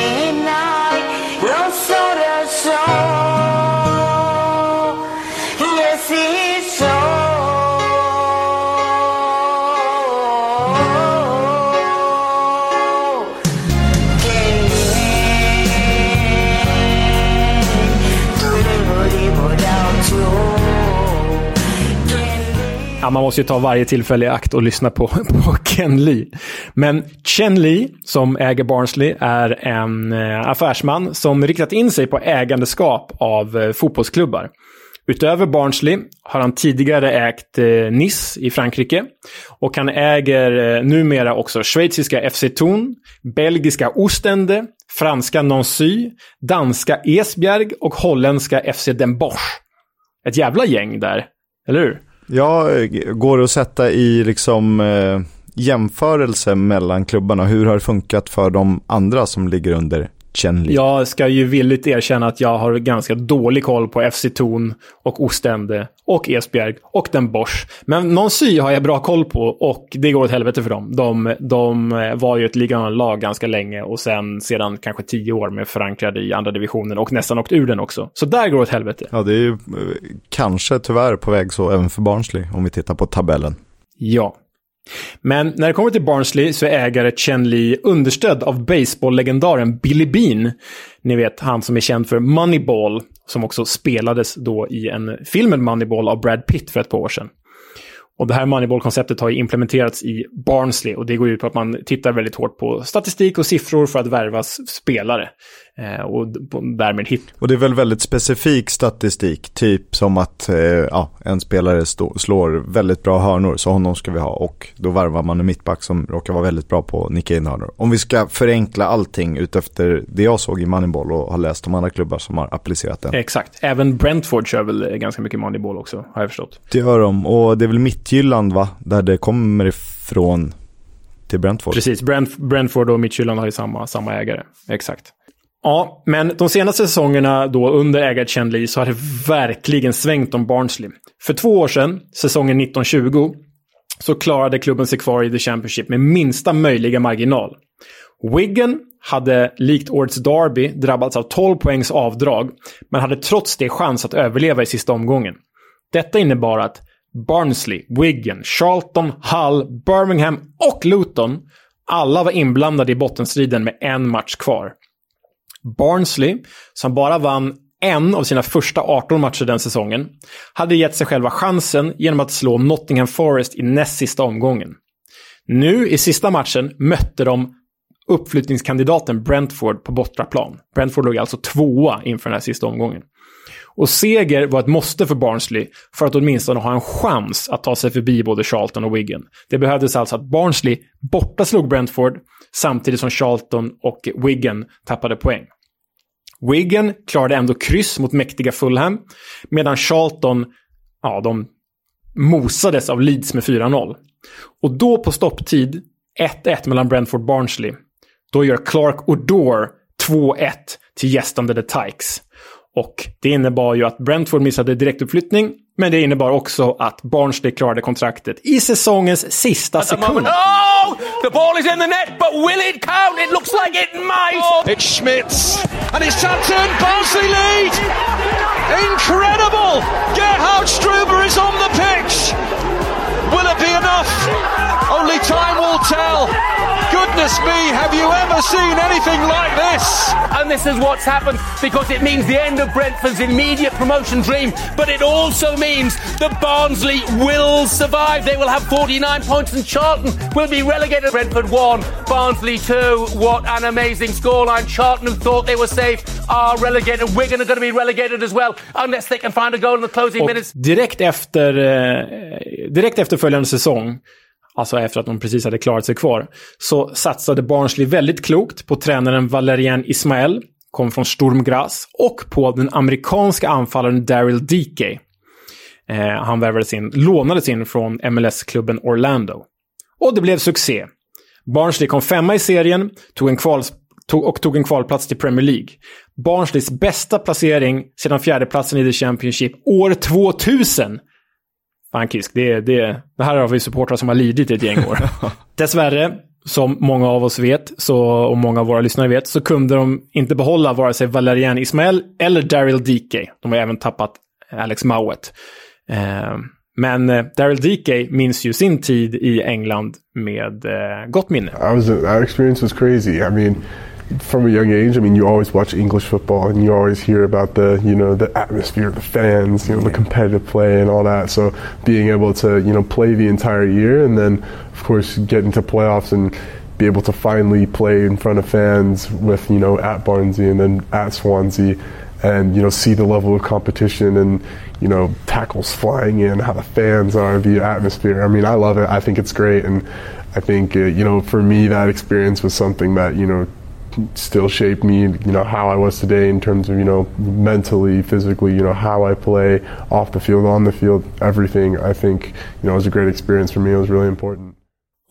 Ja, man måste ju ta varje tillfälle i akt och lyssna på, på Ken Lee. Men Chen Lee, som äger Barnsley, är en eh, affärsman som riktat in sig på ägandeskap av eh, fotbollsklubbar. Utöver Barnsley har han tidigare ägt eh, Nice i Frankrike. Och han äger eh, numera också schweiziska FC Thun, belgiska Ostende, franska Nancy, danska Esbjerg och holländska FC Den Bosch. Ett jävla gäng där, eller hur? Ja, eh, går det att sätta i liksom eh, jämförelse mellan klubbarna? Hur har det funkat för de andra som ligger under Chen? Jag ska ju villigt erkänna att jag har ganska dålig koll på FC Thun och Ostende och Esbjerg och Den Bosch. Men Nancy har jag bra koll på och det går åt helvete för dem. De, de var ju ett ligalag ganska länge och sen sedan kanske tio år med förankrade i andra divisionen och nästan åkt ur den också. Så där går det åt helvete. Ja, det är ju eh, kanske tyvärr på väg så även för Barnsley om vi tittar på tabellen. Ja. Men när det kommer till Barnsley så är ägare Chen Li understödd av baseballlegendaren Billy Bean. Ni vet, han som är känd för Moneyball, som också spelades då i en film med Moneyball av Brad Pitt för ett par år sedan. Och det här Moneyball-konceptet har ju implementerats i Barnsley och det går ut på att man tittar väldigt hårt på statistik och siffror för att värva spelare. Eh, och därmed hit. Och det är väl väldigt specifik statistik, typ som att eh, ja, en spelare stå, slår väldigt bra hörnor, så honom ska vi ha. Och då varvar man en mittback som råkar vara väldigt bra på att nicka in hörnor. Om vi ska förenkla allting utefter det jag såg i Moneyball och har läst om andra klubbar som har applicerat den. Exakt. Även Brentford kör väl eh, ganska mycket Moneyball också, har jag förstått. Det gör de, och det är väl Mittjylland va, där det kommer ifrån till Brentford. Precis, Brent, Brentford och Midtjylland har ju samma, samma ägare. Exakt. Ja, men de senaste säsongerna då under ägare Chen Li så har det verkligen svängt om Barnsley. För två år sedan, säsongen 1920, så klarade klubben sig kvar i The Championship med minsta möjliga marginal. Wigan hade likt årets Derby drabbats av 12 poängs avdrag, men hade trots det chans att överleva i sista omgången. Detta innebar att Barnsley, Wigan, Charlton, Hull, Birmingham och Luton alla var inblandade i bottenstriden med en match kvar. Barnsley, som bara vann en av sina första 18 matcher den säsongen, hade gett sig själva chansen genom att slå Nottingham Forest i näst sista omgången. Nu i sista matchen mötte de uppflyttningskandidaten Brentford på bortaplan. Brentford låg alltså tvåa inför den här sista omgången. Och seger var ett måste för Barnsley för att åtminstone ha en chans att ta sig förbi både Charlton och Wigan. Det behövdes alltså att Barnsley borta slog Brentford samtidigt som Charlton och Wigan tappade poäng. Wigan klarade ändå kryss mot mäktiga Fulham, medan Charlton, ja, de mosades av Leeds med 4-0. Och då på stopptid, 1-1 mellan Brentford och Barnsley, då gör Clark O'Dore 2-1 till gästande The Tykes. Och det innebar ju att Brentford missade direktuppflyttning, men det innebar också att Barnsley klarade kontraktet i säsongens sista sekund. Oh! The ball is in the net, but will it count? It looks like it might. It's Schmitz, and it's Sutton. Barnsley lead. Incredible! Gerhard Struber is on the pitch. Will it be enough? Only time will tell. Goodness me, have you ever seen anything like this? And this is what's happened because it means the end of Brentford's immediate promotion dream, but it also means that Barnsley will survive. They will have 49 points and Charlton will be relegated. Brentford 1, Barnsley 2. What an amazing scoreline. Charlton, who thought they were safe, are relegated. Wigan are going to be relegated as well unless they can find a goal in the closing Och minutes. direkt efter, eh, direkt efter följande säsong, alltså efter att de precis hade klarat sig kvar, så satsade Barnsley väldigt klokt på tränaren Valerian Ismael, kom från Sturm Graz, och på den amerikanska anfallaren Daryl Dike. Eh, han värvades in, lånades in från MLS-klubben Orlando. Och det blev succé. Barnsley kom femma i serien tog en kval, tog, och tog en kvalplats till Premier League. Barnsleys bästa placering sedan fjärdeplatsen i The Championship år 2000. Fan Kisk, det, det, det här har vi supportrar som har lidit i ett gäng år. Dessvärre, som många av oss vet, så, och många av våra lyssnare vet, så kunde de inte behålla vare sig Valerian Ismael eller Daryl Dike. De har även tappat Alex Mowat. Eh, men eh, Daryl Dike minns ju sin tid i England med eh, gott minne. I was that experience was crazy. I mean, from a young age, I mean, you always watch English football and you always hear about the you know the atmosphere, the fans, you know, the competitive play and all that. So being able to you know play the entire year and then of course get into playoffs and be able to finally play in front of fans with you know at Barnsley and then at Swansea and you know see the level of competition and you know tackles flying in how the fans are the atmosphere. I mean i love it. I think it's great. And i think uh, you know for me that experience was something that you know still shaped me you know how i was today in terms of you know mentally physically you know how i play off the field on the field everything i think you know it was a great experience for me it was really important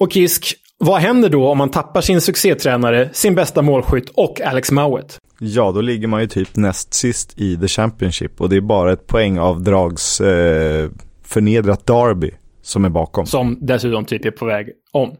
Och Kisk, vad händer då om man tappar sin succétränare, sin bästa målskytt och Alex Mowat? Ja, då ligger man ju typ näst sist i The Championship och det är bara ett poängavdrags eh, förnedrat Derby som är bakom. Som dessutom typ är på väg om.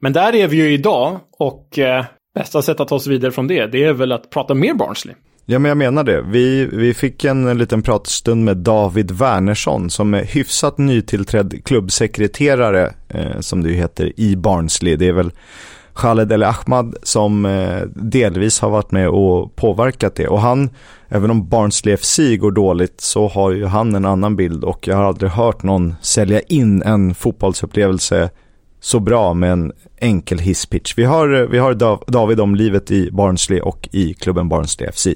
Men där är vi ju idag och eh, bästa sätt att ta oss vidare från det, det är väl att prata mer Barnsley. Ja, men jag menar det. Vi, vi fick en liten pratstund med David Wernersson som är hyfsat nytillträdd klubbsekreterare, eh, som det heter, i Barnsley. Det är väl Khaled El Ahmad som eh, delvis har varit med och påverkat det. Och han, även om Barnsley FC går dåligt, så har ju han en annan bild och jag har aldrig hört någon sälja in en fotbollsupplevelse så bra med en enkel hisspitch. Vi har, eh, vi har Dav- David om livet i Barnsley och i klubben Barnsley FC.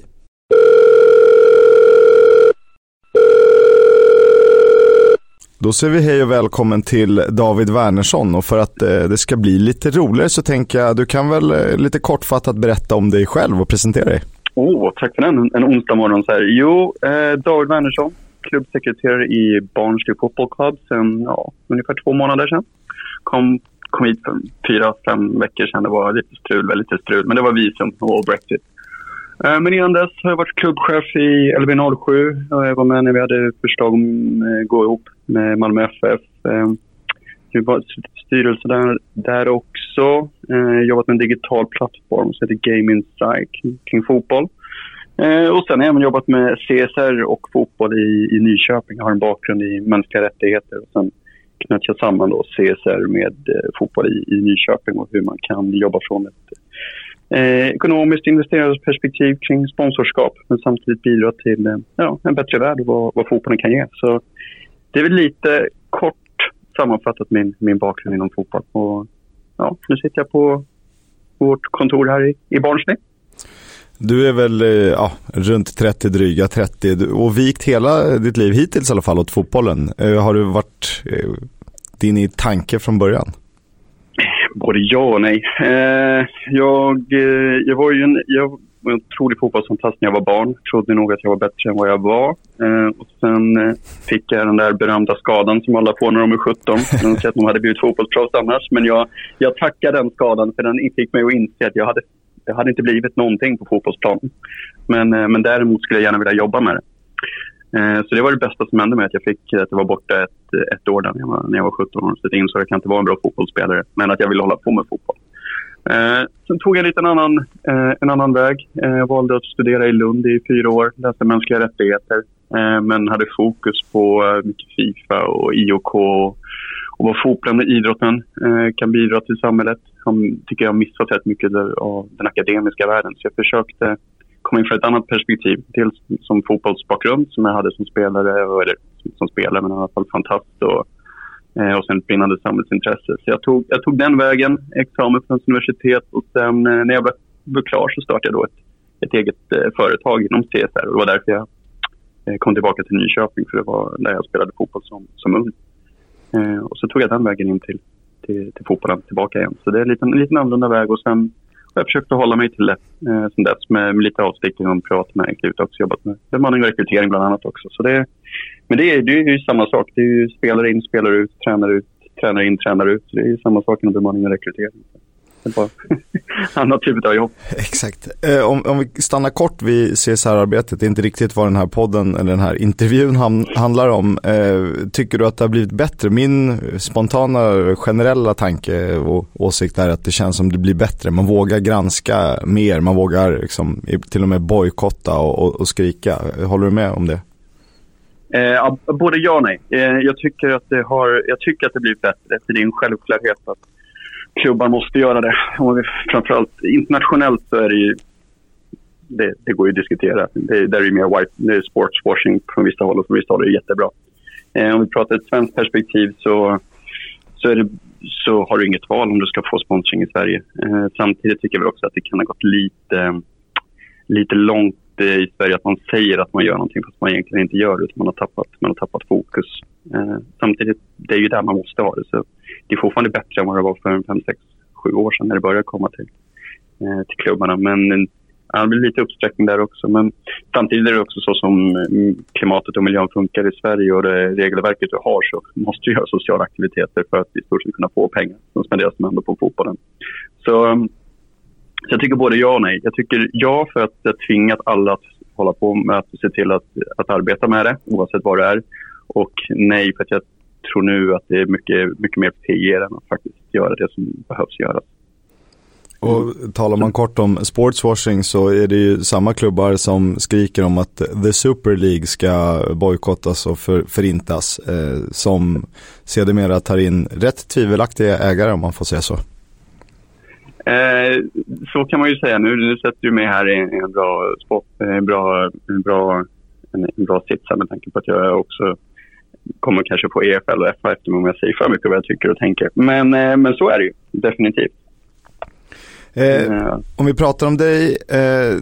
Då säger vi hej och välkommen till David Wernersson och för att eh, det ska bli lite roligare så tänker jag du kan väl eh, lite kortfattat berätta om dig själv och presentera dig. Åh, tack för den. En onsdag morgon så här. Jo, eh, David Wernersson, klubbsekreterare i Barnsley Football Club sedan ja, ungefär två månader sedan. Kom, kom hit för fyra, fem veckor sedan. Det var lite strul, väldigt lite strul, men det var visum och Brexit. Eh, men innan dess har jag varit klubbchef i LB07 jag var med när vi hade förslag om att gå ihop med Malmö FF. Eh, vi jag var styrelse där, där också. Eh, jobbat med en digital plattform som heter Game Insight kring, fotboll. Och sen har jag även jobbat med CSR och fotboll i, i Nyköping. Jag har en bakgrund i mänskliga rättigheter. Och sen knöt jag samman då CSR med eh, fotboll i, i Nyköping och hur man kan jobba från ett eh, ekonomiskt investerarperspektiv kring sponsorskap men samtidigt bidra till eh, ja, en bättre värld och vad, vad fotbollen kan ge. Så det är väl lite kort sammanfattat min, min bakgrund inom fotboll. Och, ja, nu sitter jag på vårt kontor här i, i Barnsley. Du är väl eh, ja, runt 30, dryga 30 och vikt hela ditt liv hittills i alla fall åt fotbollen. Eh, har du varit eh, din tanke från början? Både ja och nej. Eh, jag, eh, jag var ju en, jag var en otrolig fotbollsfantast när jag var barn. Trodde nog att jag var bättre än vad jag var. Eh, och sen eh, fick jag den där berömda skadan som alla får när de är 17. De säger att de hade blivit fotbollsproffs annars. Men jag, jag tackar den skadan för den fick mig att inse att jag hade, jag hade inte blivit någonting på fotbollsplanen. Men, eh, men däremot skulle jag gärna vilja jobba med det. Eh, så det var det bästa som hände mig, att jag fick att jag var borta ett, ett år där när jag var, när jag var 17 år. Så jag insåg att jag kan inte vara en bra fotbollsspelare, men att jag ville hålla på med fotboll. Eh, sen tog jag lite en annan, eh, en annan väg. Eh, jag valde att studera i Lund i fyra år, läste mänskliga rättigheter. Eh, men hade fokus på eh, mycket Fifa och IOK och, och vad fotbollen och idrotten eh, kan bidra till samhället. Jag tycker jag har missat rätt mycket av den akademiska världen. Så jag försökte komma in från ett annat perspektiv. Dels som fotbollsbakgrund som jag hade som spelare, eller som spelare men i alla fall fantast. Och, eh, och sen ett brinnande samhällsintresse. Så jag tog, jag tog den vägen, examen från universitet och sen eh, när jag blev klar så startade jag då ett, ett eget eh, företag inom CSR. Och det var därför jag eh, kom tillbaka till Nyköping för det var där jag spelade fotboll som, som ung. Eh, och så tog jag den vägen in till, till, till fotbollen tillbaka igen. Så det är en liten, en liten annorlunda väg och sen jag försökte försökt att hålla mig till det eh, sen dess med, med lite avstick inom privat näringsliv. Jag har också jobbat med bemanning och rekrytering bland annat också. Så det, men det är, det är ju samma sak. Det är ju spelare in, spelare ut, tränare ut, tränare in, tränare ut. Så det är ju samma sak inom bemanning och rekrytering. annat typ av jobb. Exakt. Eh, om, om, vi stannar kort vid CSR-arbetet, det är inte riktigt vad den här podden eller den här intervjun ham, handlar om. Eh, tycker du att det har blivit bättre? Min spontana generella tanke och åsikt är att det känns som det blir bättre. Man vågar granska mer, man vågar liksom, till och med bojkotta och, och, och skrika. Håller du med om det? Eh, både ja och nej. Eh, jag, tycker att det har, jag tycker att det blivit bättre. För det är en självklarhet att klubbar måste göra det. Framförallt internationellt så är det ju det, det går ju att diskutera. Det, där är ju mer white, det är sportswashing från vissa håll och från vissa håll är det jättebra. Eh, om vi pratar ett svenskt perspektiv så, så, är det, så har du inget val om du ska få sponsring i Sverige. Eh, samtidigt tycker jag också att det kan ha gått lite, lite långt eh, i Sverige att man säger att man gör någonting fast man egentligen inte gör det. Man har tappat, man har tappat fokus. Eh, samtidigt, det är ju där man måste ha det. Så det är fortfarande bättre än vad det var för 5, 6, 7 år sedan när det började komma till, eh, till klubbarna. Men eh, ja, det blir lite uppsträckning där också. Men samtidigt är det också så som eh, klimatet och miljön funkar i Sverige och det regelverket du har så måste du göra sociala aktiviteter för att i stort sett kunna få pengar som spenderas ändå på fotbollen. Så, så jag tycker både ja och nej. Jag tycker ja för att det tvingat alla att hålla på med att se till att, att arbeta med det oavsett vad det är. Och nej för att jag tror nu att det är mycket, mycket mer PR än att faktiskt göra det som behövs göras. Och talar man kort om sportswashing så är det ju samma klubbar som skriker om att The Super League ska bojkottas och för, förintas. Eh, som sedermera tar in rätt tvivelaktiga ägare om man får säga så. Eh, så kan man ju säga. Nu, nu sätter du mig här i en bra, spot, en bra, en bra, en, en bra sits med tanke på att jag också kommer kanske få EFL och FA efter om jag säger för mycket vad jag tycker och tänker. Men, eh, men så är det ju definitivt. Eh, eh. om vi pratar om dig, eh,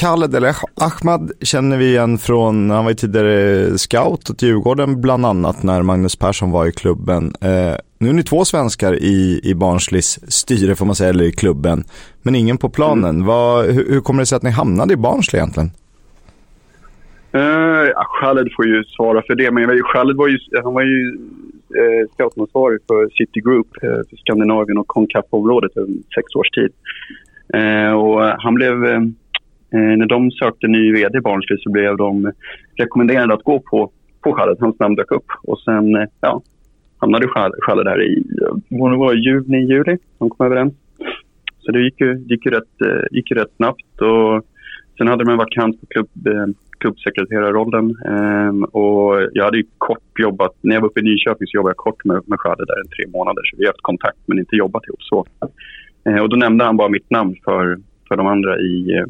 Khaled eller Ahmad känner vi igen från, han var ju tidigare scout åt Djurgården bland annat när Magnus Persson var i klubben. Eh, nu är ni två svenskar i, i Barnsleys styre får man säga, eller i klubben, men ingen på planen. Mm. Vad, hur, hur kommer det sig att ni hamnade i Barnsley egentligen? Uh, ja, Khaled får ju svara för det, men Khaled var ju, han var ju eh, uh, scoutansvarig för City Group uh, för Skandinavien och Concap-området under sex års tid. Uh, och han blev, när de sökte ny vd i Barnsley så blev de rekommenderade att gå på, på Khaled. Hans namn dök upp och sen ja, hamnade Khaled här i det var juni, juli. De kom överens. Så det gick ju, gick ju, rätt, gick ju rätt snabbt. Och Sen hade de en vakant på klubb, klubbsekreterarrollen. Eh, och jag hade ju kort jobbat, när jag var uppe i Nyköping så jobbade jag kort med, med Schade där i tre månader. Så vi har haft kontakt men inte jobbat ihop så. Eh, och då nämnde han bara mitt namn för, för de andra i, eh,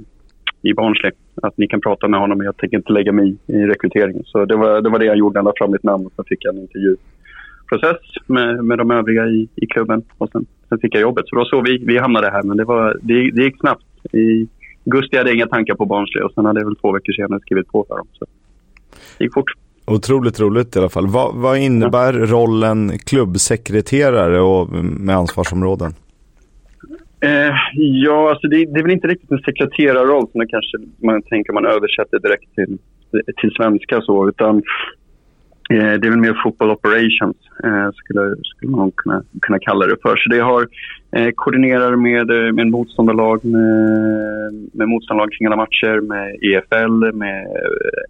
i Barnsley. Att ni kan prata med honom men jag tänker inte lägga mig i, i rekryteringen. Så det var, det var det jag gjorde, jag la fram mitt namn och så fick jag en intervjuprocess med, med de övriga i, i klubben. Och sen, sen fick jag jobbet. Så då så vi, vi hamnade här men det, var, det, det gick snabbt. I augusti hade inga tankar på Barnsley och sen hade jag väl två veckor senare skrivit på för dem. Så det gick fort. Otroligt roligt i alla fall. Vad, vad innebär rollen klubbsekreterare och med ansvarsområden? Eh, ja, alltså det, det är väl inte riktigt en sekreterarroll som det kanske man tänker man översätter direkt till, till svenska så, utan Eh, det är väl mer football operations eh, skulle, skulle man kunna, kunna kalla det för. Så det har eh, koordinerar med, eh, med motståndarlag, med, med motståndarlag kring alla matcher, med EFL, med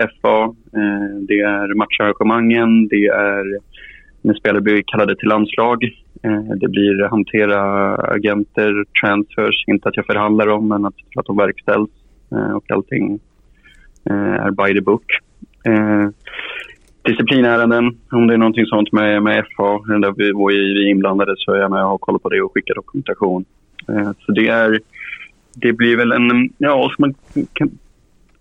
eh, FA. Eh, det är matcharrangemangen, det är när spelare blir kallade till landslag. Det blir hantera agenter, transfers, inte att jag förhandlar om men att, att de verkställs och allting är by the book. Disciplinärenden, om det är någonting sånt med, med FA, där vi, vi är inblandade så är jag med och kollar på det och skickar dokumentation. Eh, så det är, det blir väl en, ja, som man kan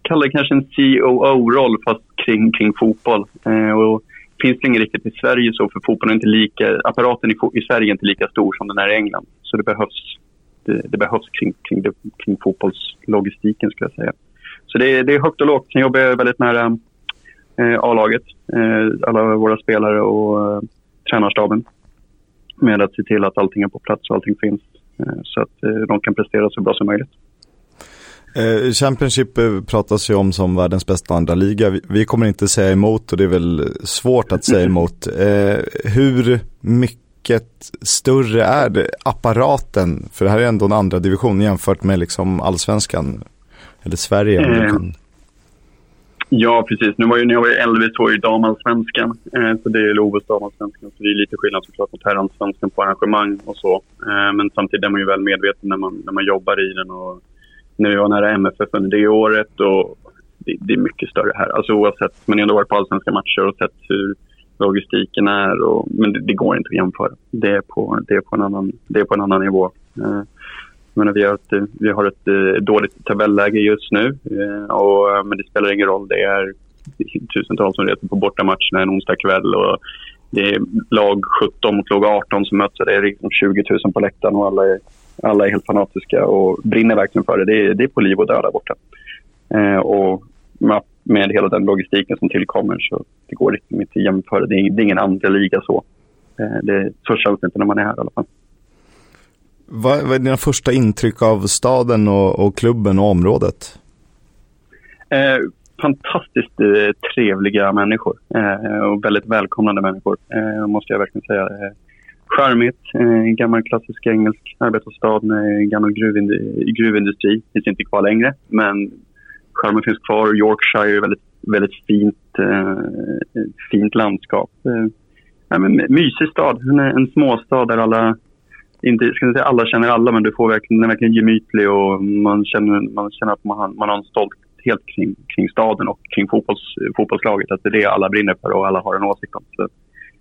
kalla det kanske en COO-roll fast kring, kring fotboll. Eh, och finns det inget riktigt i Sverige så för fotbollen är inte lika, apparaten i, i Sverige är inte lika stor som den är i England. Så det behövs, det, det behövs kring, kring, kring fotbollslogistiken skulle jag säga. Så det, är, det är högt och lågt. Sen jobbar jag väldigt nära A-laget, eh, alla våra spelare och eh, tränarstaben med att se till att allting är på plats och allting finns eh, så att eh, de kan prestera så bra som möjligt. Eh, Championship eh, pratas ju om som världens bästa andra liga. Vi, kommer inte säga emot och det är väl svårt att säga emot. Eh, hur mycket större är det, apparaten? För det här är ändå en andra division jämfört med liksom allsvenskan. Eller Sverige. Eh, ja, precis. Nu var ju, när jag var i Elvis så var ju damallsvenskan. Eh, så det är Lovos damallsvenskan. Så det är lite skillnad såklart mot herrallsvenskan på arrangemang och så. Eh, men samtidigt är man ju väl medveten när man, när man jobbar i den. och när vi var nära MFF under det året. Och det, det, är mycket större här. Alltså oavsett, men jag har ändå varit på allsvenska matcher och sett hur logistiken är. Och, men det, det, går inte att jämföra. Det är på, det är på, en, annan, det är på en annan nivå. Eh, men vi har ett, vi har ett eh, dåligt tabelläge just nu. Eh, och, eh, men det spelar ingen roll. Det är tusentals som reser på bortamatcherna en onsdag kväll. Och det är lag 17 mot lag 18 som möts. Det är liksom 20 000 på läktaren och alla är alla är helt fanatiska och brinner verkligen för det. Det är, det är på liv och död där borta. Eh, och med, med hela den logistiken som tillkommer så det går liksom inte att jämföra. Det är, det är ingen andra liga så. Eh, det, så känns det inte när man är här i alla fall. Vad, vad är dina första intryck av staden och, och klubben och området? Eh, fantastiskt eh, trevliga människor eh, och väldigt välkomnande människor, eh, måste jag verkligen säga eh, charmigt. Eh, gammal klassisk engelsk arbetarstad med gammal gruvindustri. gruvindustri. Finns inte kvar längre, men charmen finns kvar. Yorkshire är väldigt, väldigt fint, eh, fint landskap. Eh, ja, men mysig stad. En, en småstad där alla, inte ska säga alla känner alla, men du får verkligen, den är verkligen gemytlig och man känner, man känner att man har, man har en stolthet kring, kring staden och kring fotbolls, fotbollslaget. Att det är det alla brinner för och alla har en åsikt om. Så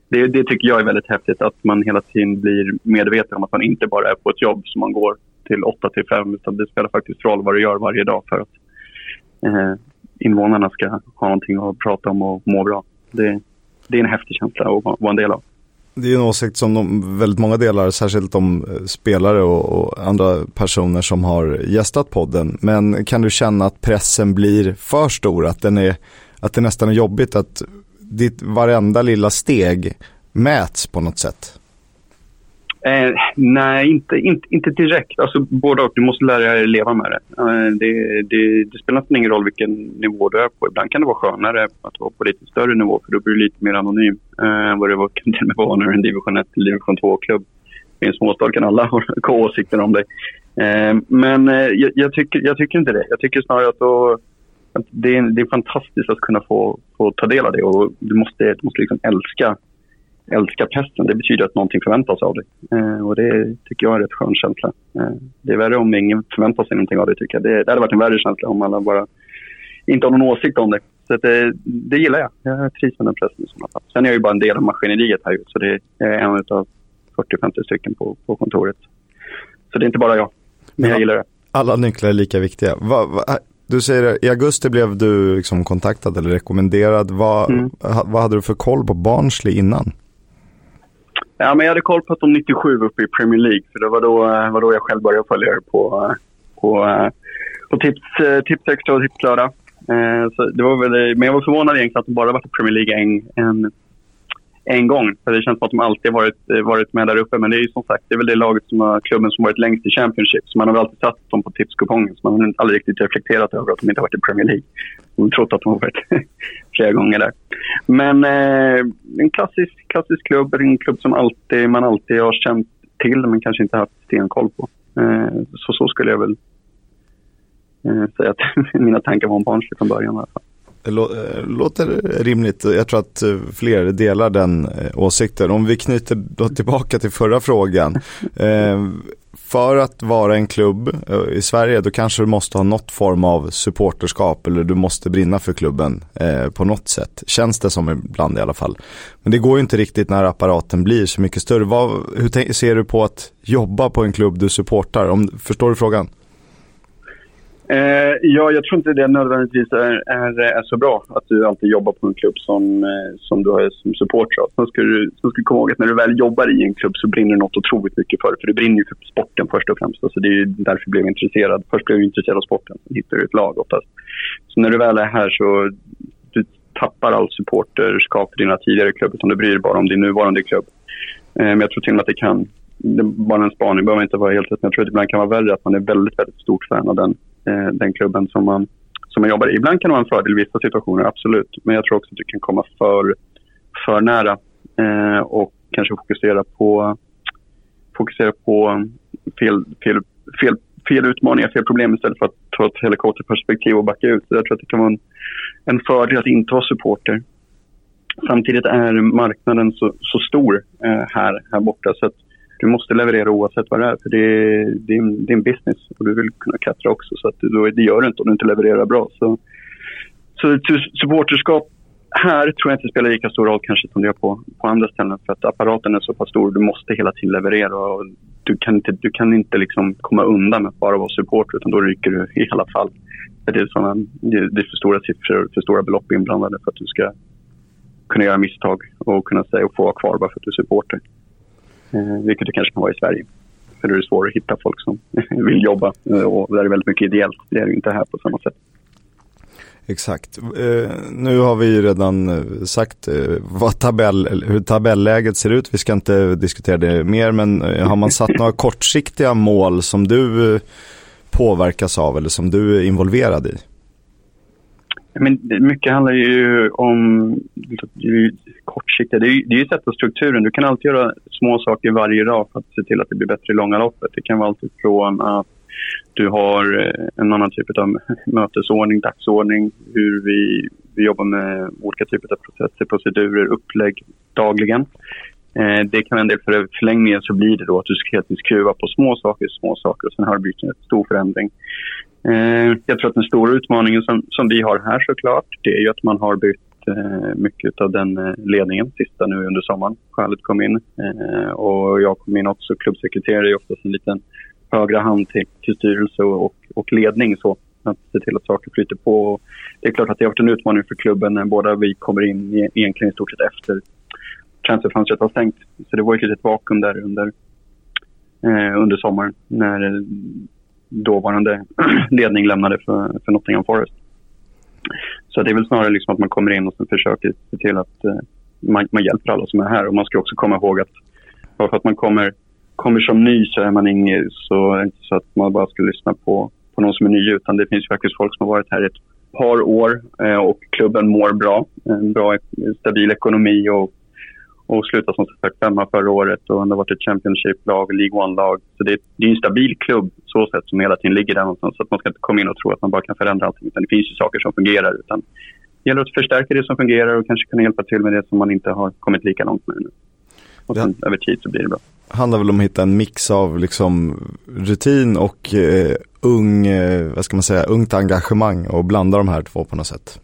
det, det, tycker jag är väldigt häftigt att man hela tiden blir medveten om att man inte bara är på ett jobb som man går till 8 till 5 utan det spelar faktiskt roll vad du gör varje dag för att eh, invånarna ska ha någonting att prata om och må bra. Det, det är en häftig känsla att vara en del av. Det är en åsikt som de, väldigt många delar, särskilt de eh, spelare och, och, andra personer som har gästat podden. Men kan du känna att pressen blir för stor? Att, den är, att det nästan är jobbigt att ditt varenda lilla steg mäts på något sätt? Eh, nej, inte, inte, inte direkt. Alltså, både och. Du måste lära dig leva med det. Eh, det, det. det, spelar ingen roll vilken nivå du är på. Ibland kan det vara skönare att vara på lite större nivå för då blir du lite mer anonym eh, vad det var, kan till och med vara när du är en division 1 eller division 2-klubb. I en småstad kan alla ha åsikter om dig. Eh, men eh, jag, jag, tycker, jag tycker inte det. Jag tycker snarare att då det är, det är fantastiskt att kunna få, få ta del av det och du måste, du måste liksom älska älskar pesten, det betyder att någonting förväntas av dig. Eh, och det tycker jag är en rätt skön känsla. Eh, det är värre om ingen förväntar sig någonting av dig tycker jag. Det, det hade varit en värre känsla om alla bara inte har någon åsikt om det. Så det, det gillar jag. Jag trivs med den pressen i sådana fall. Sen är jag ju bara en del av maskineriet här så det är en av 40-50 stycken på, på kontoret. Så det är inte bara jag. Men jag gillar det. Alla nycklar är lika viktiga. Va, va, du säger i augusti blev du liksom kontaktad eller rekommenderad. Vad, Mm. vad hade du för koll på Barnsley innan? Ja, men jag hade koll på att de 97 var uppe i Premier League. För det var då, eh, var då jag själv började följa er på, eh, på, eh, på tips, eh, tips Extra och Tipslördag. Eh, så det var väl, men jag var förvånad egentligen att de bara varit i Premier League en, en, en gång. För det känns som att de alltid varit, eh, varit med där uppe. Men det är ju som sagt det är väl det laget som har, klubben som varit längst i Championship. Så man har väl alltid satt dem på tipskupongen. Så man har aldrig riktigt reflekterat över att de inte har varit i Premier League. Man har trott att de har varit flera gånger där. Men eh, en klassisk, klassisk klubb. En klubb som alltid, man alltid har känt till men kanske inte haft stenkoll på. Eh, så så skulle jag väl eh, säga att mina tankar var om Barnsley från början. i alla fall. Eh, låter rimligt. Jag tror att eh, fler delar den eh, åsikten. Om vi knyter då tillbaka till förra frågan. För att vara en klubb i Sverige då kanske du måste ha något form av supporterskap eller du måste brinna för klubben på något sätt. Känns det som ibland i alla fall. Men det går ju inte riktigt när apparaten blir så mycket större. Vad, hur ser du på att jobba på en klubb du supportar? Om, förstår du frågan? Eh, ja, jag tror inte det nödvändigtvis är, är, är så bra att du alltid jobbar på en klubb som, eh, som du har som supporter av. Sen ska, du, sen ska du komma ihåg att när du väl jobbar i en klubb så brinner du något otroligt mycket för det. För du brinner ju för sporten först och främst. Alltså det är ju därför jag blev intresserad. Först blev jag intresserad av sporten, sen hittar du ett lag oftast. Så när du väl är här så du tappar all supporterskap för dina tidigare klubbar utan du bryr dig bara om din nuvarande klubb. Eh, men jag tror till och med att det kan, det är bara en spaning, behöver inte vara helt rätt, men jag tror att det ibland kan vara värre att man är väldigt, väldigt stort fan av den, Eh, den klubben som man, som man jobbar i. Ibland kan det vara en fördel i vissa situationer, absolut. Men jag tror också att du kan komma för, för nära eh, och kanske fokusera på, fokusera på fel, fel, fel, fel utmaningar, fel problem istället för att ta ett helikopterperspektiv och backa ut. Så jag tror att det kan vara en, en fördel att inte vara supporter. Samtidigt är marknaden så, så stor eh, här, här borta så att du måste leverera oavsett vad det är. För det är, din, din en, business och du vill kunna klättra också. Så att du, det gör du inte om du inte levererar bra. Så, så supporterskap här tror jag inte spelar lika stor roll kanske som det gör på, på andra ställen. För att apparaten är så pass stor. Du måste hela tiden leverera. Och du kan inte, du kan inte liksom komma undan med att bara vara supporter utan då ryker du i alla fall. För det, är såna, det, det är för stora siffror, för stora belopp inblandade för att du ska kunna göra misstag och kunna säga och få vara kvar bara för att du är supporter. Eh, vilket det kanske kan vara i Sverige. För då är det svårare att hitta folk som vill jobba eh, och där är det väldigt mycket ideellt. Det är det inte här på samma sätt. Exakt. Eh, nu har vi ju redan sagt vad tabell, hur tabelläget ser ut. Vi ska inte diskutera det mer, men har man satt några kortsiktiga mål som du påverkas av eller som du är involverad i? Men mycket handlar ju om det är ju. Det är ju, det är ju sätta strukturen. Du kan alltid göra små saker varje dag för att se till att det blir bättre i långa loppet. Det kan vara allt från att du har eh, en annan typ av mötesordning, dagsordning, hur vi, vi jobbar med olika typer av processer, procedurer, upplägg dagligen. Eh, det kan vara en del för förlängningen så blir det då att du ska helt enkelt skruva på små saker, små saker och sen har det blivit en stor förändring. Eh, jag tror att den stora utmaningen som, som vi har här såklart, det är ju att man har bytt eh, mycket av den eh, ledningen sista nu under sommaren. Skälet kom in eh, och jag kom in också. Klubbsekreterare är oftast en liten högra hand till, till styrelse och, och, och ledning så att se till att saker flyter på. Och det är klart att det har varit en utmaning för klubben när båda vi kommer in egentligen i stort sett efter transferfönstret var stängt. Så det var ett litet vakuum där under, eh, under sommaren när dåvarande ledning lämnade för, för Nottingham Forest. Så det är väl snarare liksom att man kommer in och sen försöker se till att eh, man, man hjälper alla som är här. Och man ska också komma ihåg att bara för att man kommer, kommer som ny så är man ingen, så är det inte så att man bara ska lyssna på, på någon som är ny. Utan det finns ju faktiskt folk som har varit här i ett par år eh, och klubben mår bra. En bra, stabil ekonomi och och slutade som sagt femma förra året och har varit ett Championship-lag, League One-lag. Så det, det är en stabil klubb så sätt som hela tiden ligger där någonstans. Så att man ska inte komma in och tro att man bara kan förändra allting. Utan det finns ju saker som fungerar. Utan det gäller att förstärka det som fungerar och kanske kunna hjälpa till med det som man inte har kommit lika långt med ännu. Och sen över tid så blir det bra. handlar väl om att hitta en mix av liksom rutin och eh, ung, eh, vad ska man säga, ungt engagemang och blanda de här två på något sätt.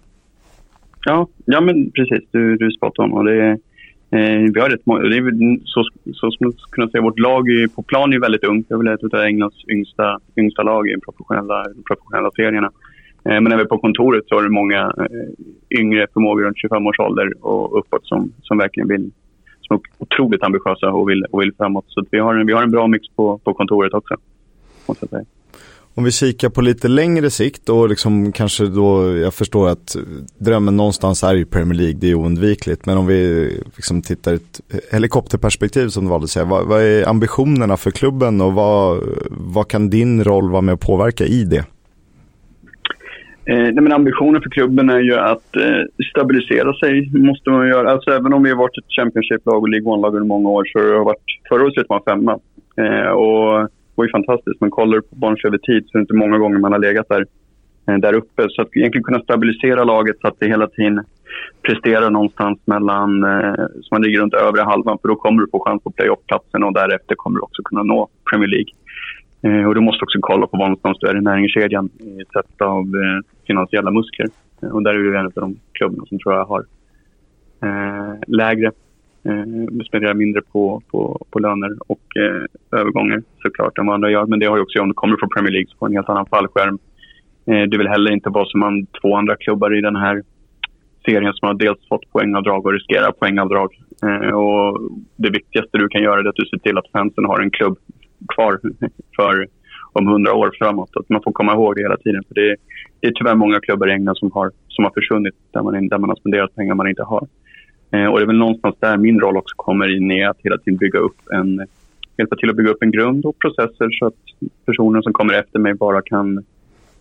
Ja, ja men precis. Du, du spot on. Och det, är, Eh, vi har rätt många, det är så, så som man kunna säga, vårt lag på plan är väldigt ungt. Det är väl ett av Englands yngsta, yngsta lag i de professionella, professionella serierna. Eh, men även på kontoret så har det många eh, yngre förmågor runt 25 års ålder och uppåt som, som verkligen vill, som är otroligt ambitiösa och vill, och vill framåt. Så att vi, har en, vi har en bra mix på, på kontoret också. Måste jag säga. Om vi kikar på lite längre sikt och liksom kanske då, jag förstår att drömmen någonstans är ju Premier League, det är oundvikligt. Men om vi liksom tittar i ett helikopterperspektiv som du valde att säga, vad, vad är ambitionerna för klubben och vad, vad kan din roll vara med att påverka i det? Eh, nej, men ambitionen för klubben är ju att eh, stabilisera sig. måste man göra. Alltså, även om vi har varit ett Championship-lag och League One-lag under många år så har det varit, förra året var man femma. Eh, och var ju fantastiskt. Men kollar du på Barnsley över tid så är det inte många gånger man har legat där, eh, där uppe. Så att egentligen kunna stabilisera laget så att det hela tiden presterar någonstans mellan, eh, så man ligger runt övre halvan. För då kommer du få chans på playoff-platsen och därefter kommer du också kunna nå Premier League. Eh, och du måste också kolla på var någonstans du är i näringskedjan i sätt av finansiella muskler. Och där är vi en av de klubbarna som tror jag har lägre, eh, spenderar mindre på, på, på löner och eh, övergångar såklart än vad andra gör. Men det har ju också om du kommer från Premier League så får en helt annan fallskärm. Eh, du vill heller inte vara som man, två andra klubbar i den här serien som har dels fått poängavdrag och riskerar poängavdrag. Eh, och det viktigaste du kan göra är att du ser till att fansen har en klubb kvar för om hundra år framåt. Att man får komma ihåg det hela tiden. För det, är, det är tyvärr många klubbar i England som har, som har försvunnit där man, där man har spenderat pengar man inte har. Eh, och det är väl någonstans där min roll också kommer in i att hela tiden bygga upp en, hjälpa till att bygga upp en grund och processer så att personer som kommer efter mig bara kan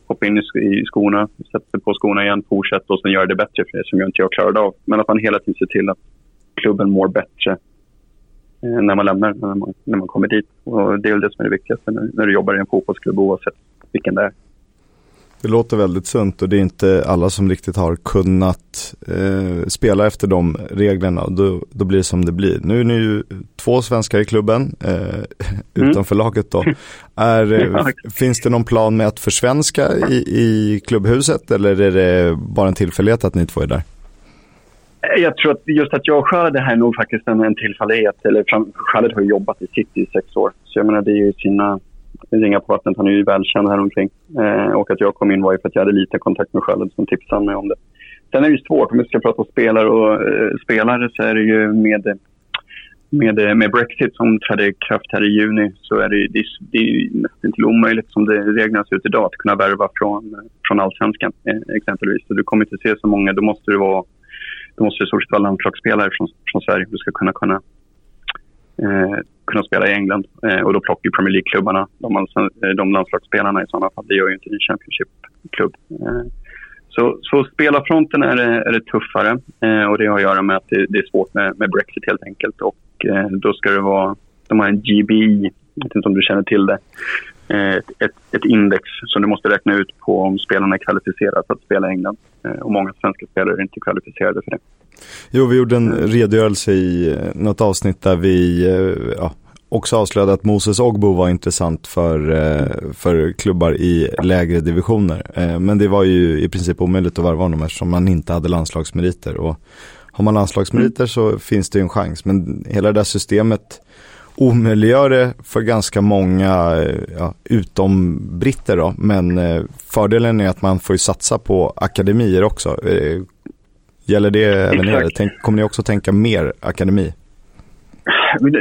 hoppa in i, i skorna, sätta sig på skorna igen, fortsätta och sen göra det bättre för det som jag inte jag klarade av. Men att man hela tiden ser till att klubben mår bättre eh, när man lämnar, när man, när man kommer dit. Och det är väl det som är det viktigaste när, när du jobbar i en fotbollsklubb oavsett vilken det är. Det låter väldigt sunt och det är inte alla som riktigt har kunnat eh, spela efter de reglerna. Då, då blir det som det blir. Nu är ni ju två svenskar i klubben eh, utanför laget då. Är, eh, Ja. finns det någon plan med att försvenska i, i klubbhuset eller är det bara en tillfällighet att ni två är där? Jag tror att just att jag och Khaled är här är nog faktiskt en, en tillfällighet. Eller Khaled har jobbat i City i sex år. Så jag menar det är ju sina ringar på vattnet. Han är ju välkänd här omkring. Eh, och att jag kom in var ju för att jag hade lite kontakt med Khaled som tipsade mig om det. Sen är det ju svårt om vi ska prata om spelare och eh, spelare så är det ju med, med, eh, med Brexit som trädde i kraft här i juni så är det, det, är- det är ju nästan till omöjligt som det reglerna ser ut idag att kunna värva från, från allsvenskan eh, exempelvis. Så du kommer inte se så många. Då måste du vara då måste du i stort sett vara landslagsspelare från, från Sverige. Du ska kunna, kunna, eh, kunna spela i England. Eh, och då plockar ju Premier League-klubbarna de, eh, de landslagsspelarna i sådana fall. Det gör ju inte en Championship-klubb. Eh, så, så spelarfronten är, det- är det tuffare eh, och det har att göra med att det, det är svårt med, med Brexit helt enkelt. Och eh, då ska det vara, de har en GB, jag vet inte om du känner till det, ett, ett, ett index som du måste räkna ut på om spelarna är kvalificerade för att spela i England. Eh, och många svenska spelare är inte kvalificerade för det. Jo, vi gjorde en redogörelse i eh, något avsnitt där vi eh, ja, också avslöjade att Moses Ogbo var intressant för, eh, för klubbar i lägre divisioner. Eh, Men det var ju i princip omöjligt att värva honom eftersom man inte hade landslagsmeriter. Och har man landslagsmeriter så finns det ju en chans. Men hela det där systemet omöjliggör det för ganska många, eh, ja, utom britter då. Men eh, fördelen är att man får ju satsa på akademier också. Eh, Gäller det även er? Tänk, kommer ni också tänka mer akademi?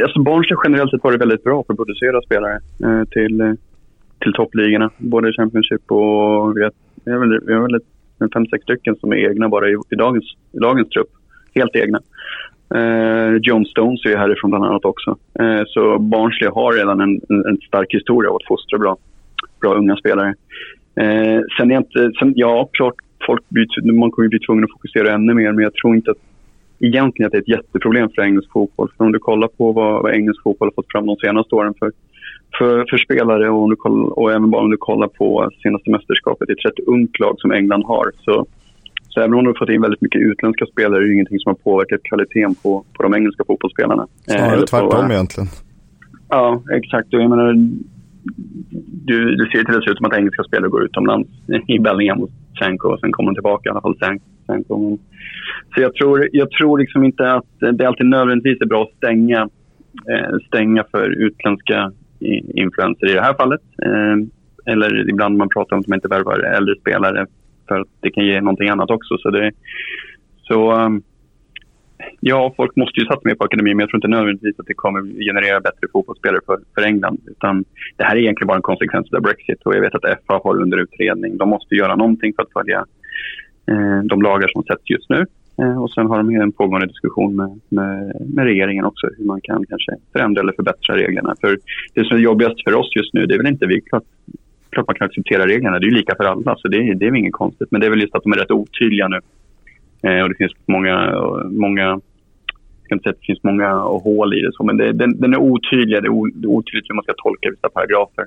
Alltså Barnsley generellt sett varit väldigt bra på att producera spelare till, till toppligorna. Både i Championship och vi har, vi har väl, har fem, sex stycken som är egna bara i, i, dagens, i dagens trupp. Helt egna. Eh, John Stones är ju härifrån bland annat också. Eh, så Barnsley har redan en, en, stark historia av att fostra bra, bra unga spelare. Eh, sen är inte, sen, ja klart, folk byter, man kommer ju bli tvungen att fokusera ännu mer men jag tror inte att egentligen att det är ett jätteproblem för engelsk fotboll. För om du kollar på vad, vad engelsk fotboll har fått fram de senaste åren för, för, för spelare och, om du kollar, och även bara om du kollar på senaste mästerskapet i ett rätt ungt lag som England har så, så även om de har fått in väldigt mycket utländska spelare är det ingenting som har påverkat kvaliteten på, på de engelska fotbollsspelarna. Eh, Snarare på- tvärtom egentligen. Ja, exakt. Jag menar, du, du ser till det ut som att engelska spelare går utomlands i Bellingham och Sanko och sen kommer de tillbaka i alla fall. Sank- Sanko. Så jag tror, jag tror liksom inte att det alltid nödvändigtvis är bra att stänga, eh, stänga för utländska influenser i det här fallet. Eh, eller ibland man pratar om att man inte värvar äldre spelare för att det kan ge någonting annat också. Så, det, så um, Ja, folk måste ju satsa mer på akademi, men jag tror inte nödvändigtvis att det kommer generera bättre fotbollsspelare för, för England. Utan det här är egentligen bara en konsekvens av Brexit och jag vet att FA har under utredning. De måste göra någonting för att följa eh, de lagar som sätts just nu. Eh, och sen har de en pågående diskussion med, med, med regeringen också hur man kan kanske förändra eller förbättra reglerna. För det som är jobbigast för oss just nu, det är väl inte vi. Klart, man kan acceptera reglerna, det är ju lika för alla, så det, det är väl inget konstigt. Men det är väl just att de är rätt otydliga nu. Eh, och det finns många, många jag ska inte säga att det finns många hål i det, så, men det, den, den är otydlig. Det är, o, det är otydligt hur man ska tolka vissa paragrafer.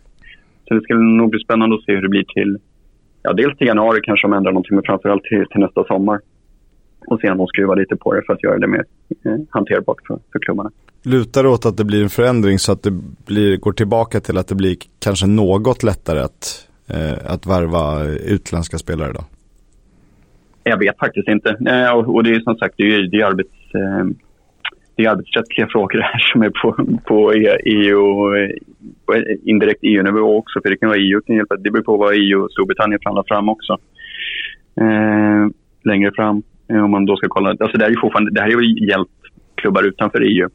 Så det ska nog bli spännande att se hur det blir till, ja, dels till januari kanske de ändrar någonting, men framförallt till, till nästa sommar. Och se om de skruvar lite på det för att göra det mer eh, hanterbart för, för klubbarna. Lutar det åt att det blir en förändring så att det blir, går tillbaka till att det blir kanske något lättare att, eh, att värva utländska spelare då? Jag vet faktiskt inte. Eh, och, det är som sagt det är, det är, arbets, eh, det är arbetsrättsliga frågor här som är på, på EU, eh, på indirekt EU-nivå också. För det kan vara EU kan hjälpa. Det beror på vad EU och Storbritannien förhandlar fram också. Eh, längre fram. Eh, om man då ska kolla. Alltså det här är ju fortfarande, det här är ju hjälpt klubbar utanför EU.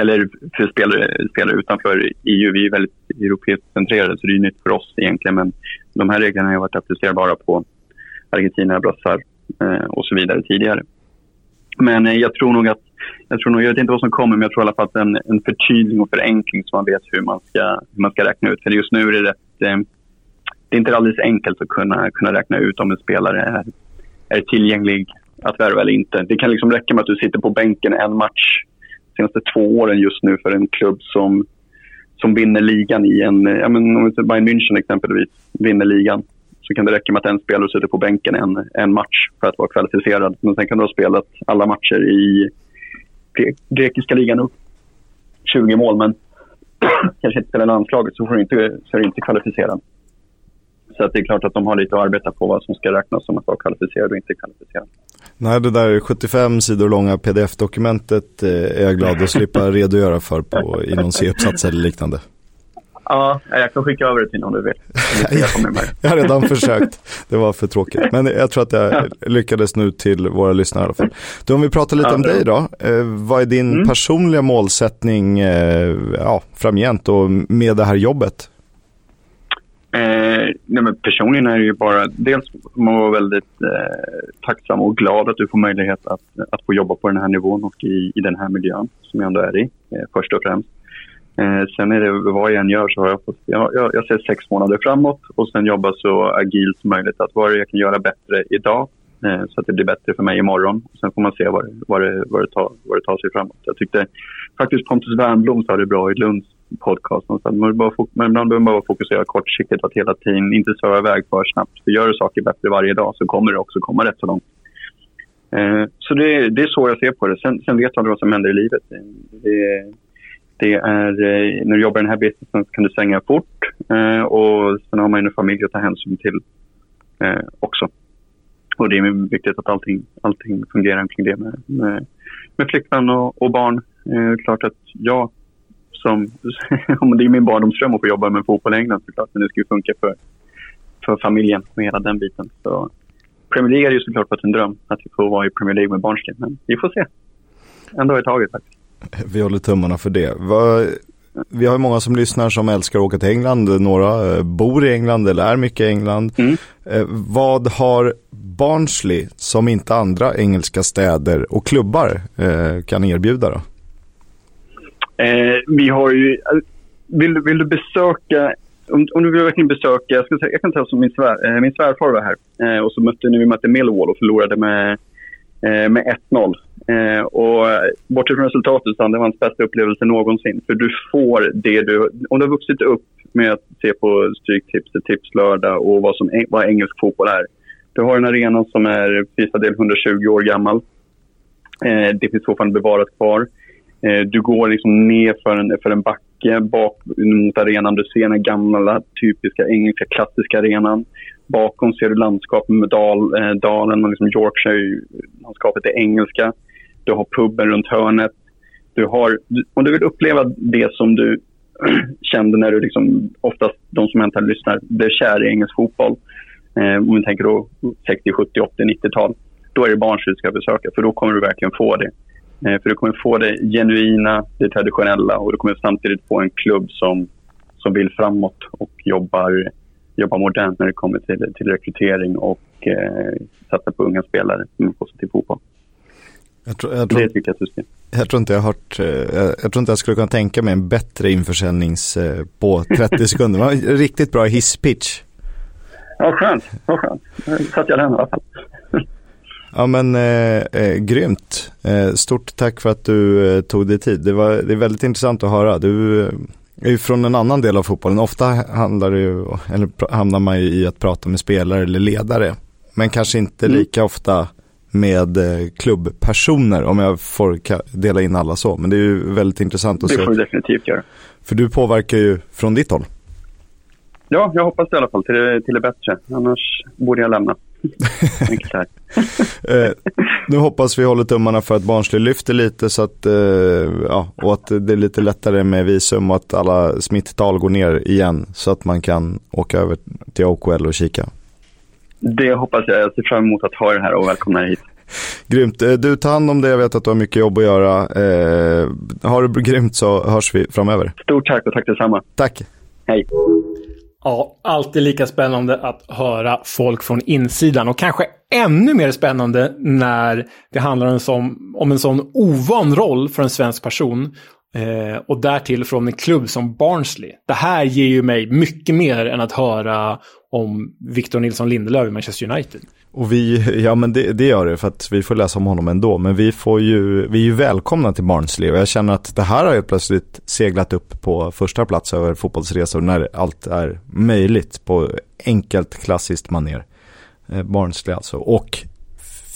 Eller för spelare, spelare utanför EU. Vi är väldigt europeiskt centrerade så det är nytt för oss egentligen. Men de här reglerna har varit applicerbara på Argentina, brassar eh, och så vidare tidigare. Men eh, jag tror nog att, jag, tror nog, jag vet inte vad som kommer, men jag tror i alla fall att en, en förtydligning och förenkling så man vet hur man ska, hur man ska räkna ut. För just nu är det rätt, det är inte alldeles enkelt att kunna, kunna räkna ut om en spelare är, är tillgänglig att värva eller inte. Det kan liksom räcka med att du sitter på bänken en match de senaste två åren just nu för en klubb som, som vinner ligan i en, ja men om vi Bayern München exempelvis, vinner ligan så kan det räcka med att en spelare sitter på bänken en, en match för att vara kvalificerad. Men sen kan du ha spelat alla matcher i grekiska ligan upp 20 mål, men kanske inte spelar landslaget så, får du inte, så är du inte kvalificerad. Så att det är klart att de har lite att arbeta på vad som ska räknas som att vara kvalificerad och inte kvalificerad. Nej, det där 75 sidor långa pdf-dokumentet eh, är jag glad att slippa redogöra för på, i någon C-uppsats eller liknande. Ja, jag kan skicka över det till någon du vill. Jag har redan försökt, det var för tråkigt. Men jag tror att jag lyckades nu till våra lyssnare i alla fall. Du, om vi pratar lite Ja, om dig då. Eh, vad är din Mm. personliga målsättning eh, ja, framgent och med det här jobbet? Eh, nej men personligen är det ju bara, dels får man vara väldigt eh, tacksam och glad att du får möjlighet att, att få jobba på den här nivån och i, i den här miljön som jag ändå är i, eh, först och främst. Eh, sen är det vad jag än gör så har jag fått, jag, jag, jag ser sex månader framåt och sen jobba så agilt som möjligt. Att vad jag kan göra bättre idag eh, så att det blir bättre för mig imorgon. Sen får man se vad, det- vad, det, vad, det, tar, vad det tar sig framåt. Jag tyckte faktiskt Pontus Wernbloom sa det bra i Lunds podcast. någonstans. man, bara men ibland behöver man bara fokusera kortsiktigt. Att hela tiden inte sväva iväg för snabbt. För gör du saker bättre varje dag så kommer det också komma rätt så långt. Eh, så det, det är så jag ser på det. Sen, sen vet jag vad som händer i livet. Det, det är, eh, när du jobbar i den här businessen så kan du svänga fort. Eh, och sen har man ju en familj att ta hänsyn till eh, också. Och det är viktigt att allting, allting fungerar kring det med, med, med flickvän och, och barn. Eh, klart att jag som, om det är min barndomsdröm att få jobba med fotboll i England såklart. Men det ska ju funka för, för familjen och hela den biten. Så Premier League är ju såklart varit en dröm att vi får vara i Premier League med Barnsley. Men vi får se. En dag i taget faktiskt. Vi håller tummarna för det. Vi har många som lyssnar som älskar att åka till England. Några eh, bor i England eller är mycket i England. Mm. Eh, vad har Barnsley som inte andra engelska städer och klubbar eh, kan erbjuda då? Eh, vi har ju... Eh, vill, du- vill du besöka... Om, om du vill verkligen besöka... Jag, ska säga, jag kan säga som min, svär, eh, min svärfar var här. Eh, och så mötte när vi mötte Millwall och förlorade med, eh, med 1-0. Eh, och eh, bortsett från resultatet så det var hans bästa upplevelse någonsin. För du får det du... Om du har vuxit upp med att se på Stryktipset, Tipslördag och vad, som, vad engelsk fotboll är Du har en arena som är till vissa del 120 år gammal. Eh, det finns fortfarande bevarat kvar. Eh, du går liksom ner för en, för en backe bak mot arenan. Du ser den gamla typiska engelska klassiska arenan. Bakom ser du landskapet med dal, eh, dalen och liksom Yorkshire-landskapet är engelska. Du har puben runt hörnet. Du har, om du vill uppleva det som du kände när du liksom, oftast de som inte lyssnar, blev kär i engelsk fotboll. Eh, om vi tänker då 60, 70, 80, 90-tal. Då är det Barnsley du ska besöka, för då kommer du verkligen få det. Eh, för du kommer få det genuina, det traditionella och du kommer samtidigt få en klubb som, som vill framåt och jobbar, jobbar modernt när det kommer till, till rekrytering och eh, satsa på unga spelare med positiv fotboll. Jag tror, jag, tror, Det tycker jag system. jag tror inte jag hört, eh, jag, jag tror inte jag skulle kunna tänka mig en bättre införsäljnings eh, på 30 sekunder. Det var riktigt bra hisspitch. Ja, skönt. Vad skönt. Nu satt jag den i alla fall. Ja men eh, eh, grymt. Eh, stort tack för att du eh, tog dig tid. Det, var, det är väldigt intressant att höra. Du eh, är ju från en annan del av fotbollen. Ofta handlar det ju, eller hamnar man ju i att prata med spelare eller ledare. Men kanske inte Mm. lika ofta med eh, klubbpersoner om jag får dela in alla så. Men det är ju väldigt intressant att Det får du se. definitivt göra. För du påverkar ju från ditt håll. Ja, jag hoppas det i alla fall till till det bättre. Annars borde jag lämna. Här. Eh, nu hoppas vi håller tummarna för att Barnsley lyfter lite så att, eh, ja, och att det är lite lättare med visum och att alla smittal går ner igen så att man kan åka över till OKL och kika. Det hoppas jag. Jag ser fram emot att ha det här och välkomna er hit. Grymt. Eh, Du tar hand om det, jag vet att du har mycket jobb att göra. Eh, har du grymt så hörs vi framöver. Stort tack och tack detsamma. Tack. Hej. Ja, alltid lika spännande att höra folk från insidan och kanske ännu mer spännande när det handlar om en sån, om en sån ovan roll för en svensk person. Eh, och därtill från en klubb som Barnsley. Det här ger ju mig mycket mer än att höra om Victor Nilsson Lindelöf i Manchester United. Och vi, ja men det, det gör det för att vi får läsa om honom ändå. Men vi får ju, vi är ju välkomna till Barnsley och jag känner att det här har ju plötsligt seglat upp på första plats över fotbollsresor när allt är möjligt på enkelt klassiskt maner. Eh, Barnsley alltså. Och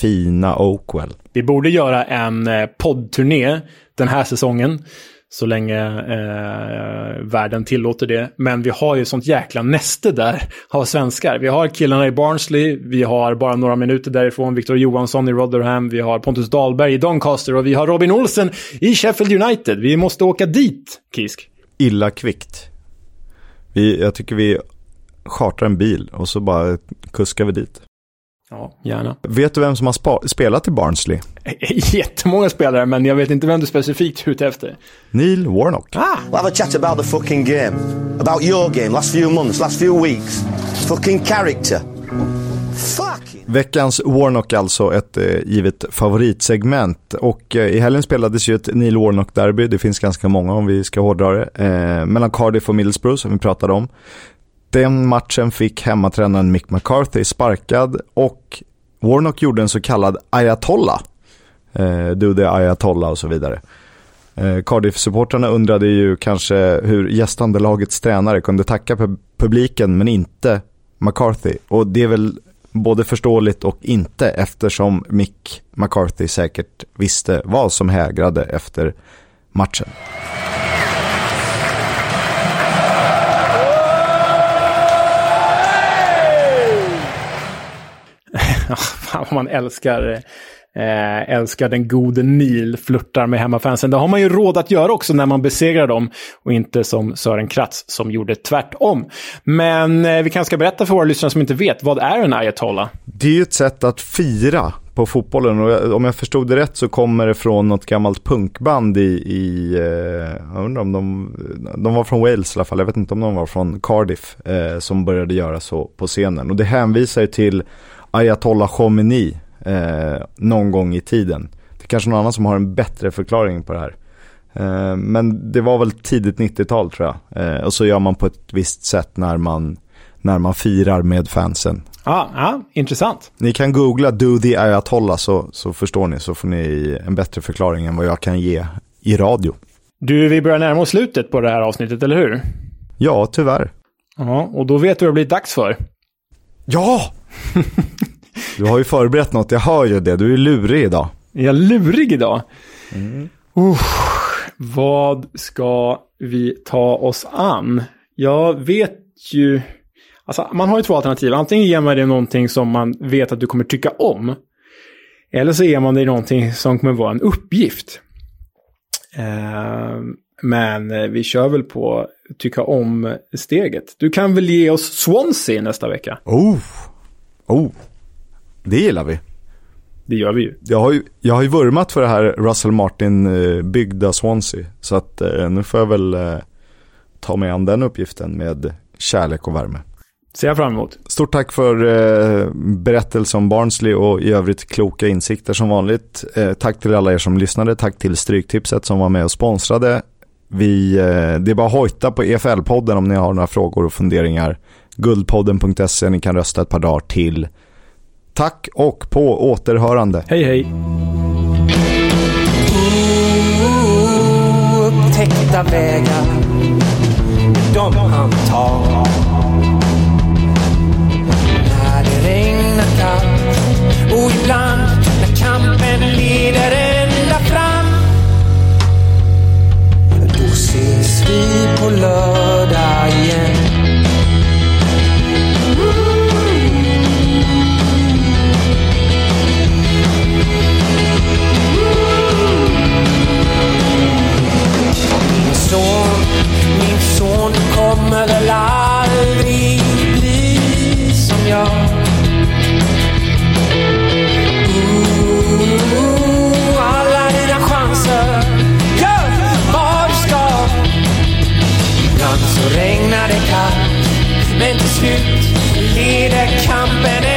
fina Oakwell. Vi borde göra en eh, poddturné den här säsongen. Så länge eh, världen tillåter det. Men vi har ju sånt jäkla näste där av svenskar. Vi har killarna i Barnsley, vi har bara några minuter därifrån Victor Johansson i Rotherham, vi har Pontus Dahlberg i Doncaster och vi har Robin Olsen i Sheffield United. Vi måste åka dit, Kisk. Illa kvickt. Vi, jag tycker vi chartrar en bil och så bara kuskar vi dit. Ja, gärna. Vet du vem som har spa- spelat i Barnsley? Jättemånga spelare, men jag vet inte vem du specifikt är ute efter. Neil Warnock. Ah, We'll have a chat about the fucking game. About your game, last few months, last few weeks. Fucking character. Fucking. Veckans Warnock alltså, ett eh, givet favoritsegment. Och eh, i helgen spelades ju ett Neil Warnock-derby, det finns ganska många om vi ska hårdra det, eh, mellan Cardiff och Middlesbrough som vi pratade om. Den matchen fick hemmatränaren Mick McCarthy sparkad och Warnock gjorde en så kallad ayatollah. Eh, do the ayatollah och så vidare. Eh, Cardiff-supportrarna undrade ju kanske hur gästande lagets tränare kunde tacka pub- publiken men inte McCarthy. Och det är väl både förståeligt och inte eftersom Mick McCarthy säkert visste vad som hägrade efter matchen. Fan vad man älskar, eh, älskar den gode Neil, flörtar med hemmafansen. Det har man ju råd att göra också när man besegrar dem och inte som Sören Kratz som gjorde tvärtom. Men eh, vi kanske ska berätta för våra lyssnare som inte vet, vad är en ayatollah? Det är ju ett sätt att fira på fotbollen och jag- om jag förstod det rätt så kommer det från något gammalt punkband i, i eh, jag undrar om de, de var från Wales i alla fall, jag vet inte om de var från Cardiff eh, som började göra så på scenen. Och det hänvisar ju till Ayatollah Khomeini eh, någon gång i tiden. Det är kanske någon annan som har en bättre förklaring på det här. Eh, men det var väl tidigt 90-tal tror jag. Eh, och så gör man på ett visst sätt när man, när man firar med fansen. Ah, ah, intressant. Ni kan googla Do the Ayatollah så, så förstår ni, så får ni en bättre förklaring än vad jag kan ge i radio. Du, vi börjar närma oss slutet på det här avsnittet, eller hur? Ja, tyvärr. Ja, och då vet du vad det blir dags för. Ja! Du har ju förberett något, jag hör ju det. Du är lurig idag. Är jag lurig idag? Usch, vad ska vi ta oss an? Jag vet ju... Alltså, man har ju två alternativ. Antingen ger man dig någonting som man vet att du kommer tycka om. Eller så ger man dig någonting som kommer vara en uppgift. Eh, men eh, vi kör väl på tycka om-steget. Du kan väl ge oss Swansea nästa vecka? Oh, oh. Det gillar vi. Det gör vi ju. Jag har ju, jag har ju vurmat för det här Russell Martin-byggda Swansea. Så att eh, nu får jag väl eh, ta mig an den uppgiften med kärlek och värme. Ser jag fram emot. Stort tack för eh, berättelse om Barnsley och i övrigt kloka insikter som vanligt. Eh, tack till alla er som lyssnade. Tack till Stryktipset som var med och sponsrade. Vi, eh, det är bara att hojta på EFL-podden om ni har några frågor och funderingar. Guldpodden.se, ni kan rösta ett par dagar till. Tack och på återhörande. Hej hej! upptäckta vägar de han tar vi på lördag igen. Min son, min son, du kommer väl aldrig slut leder kampen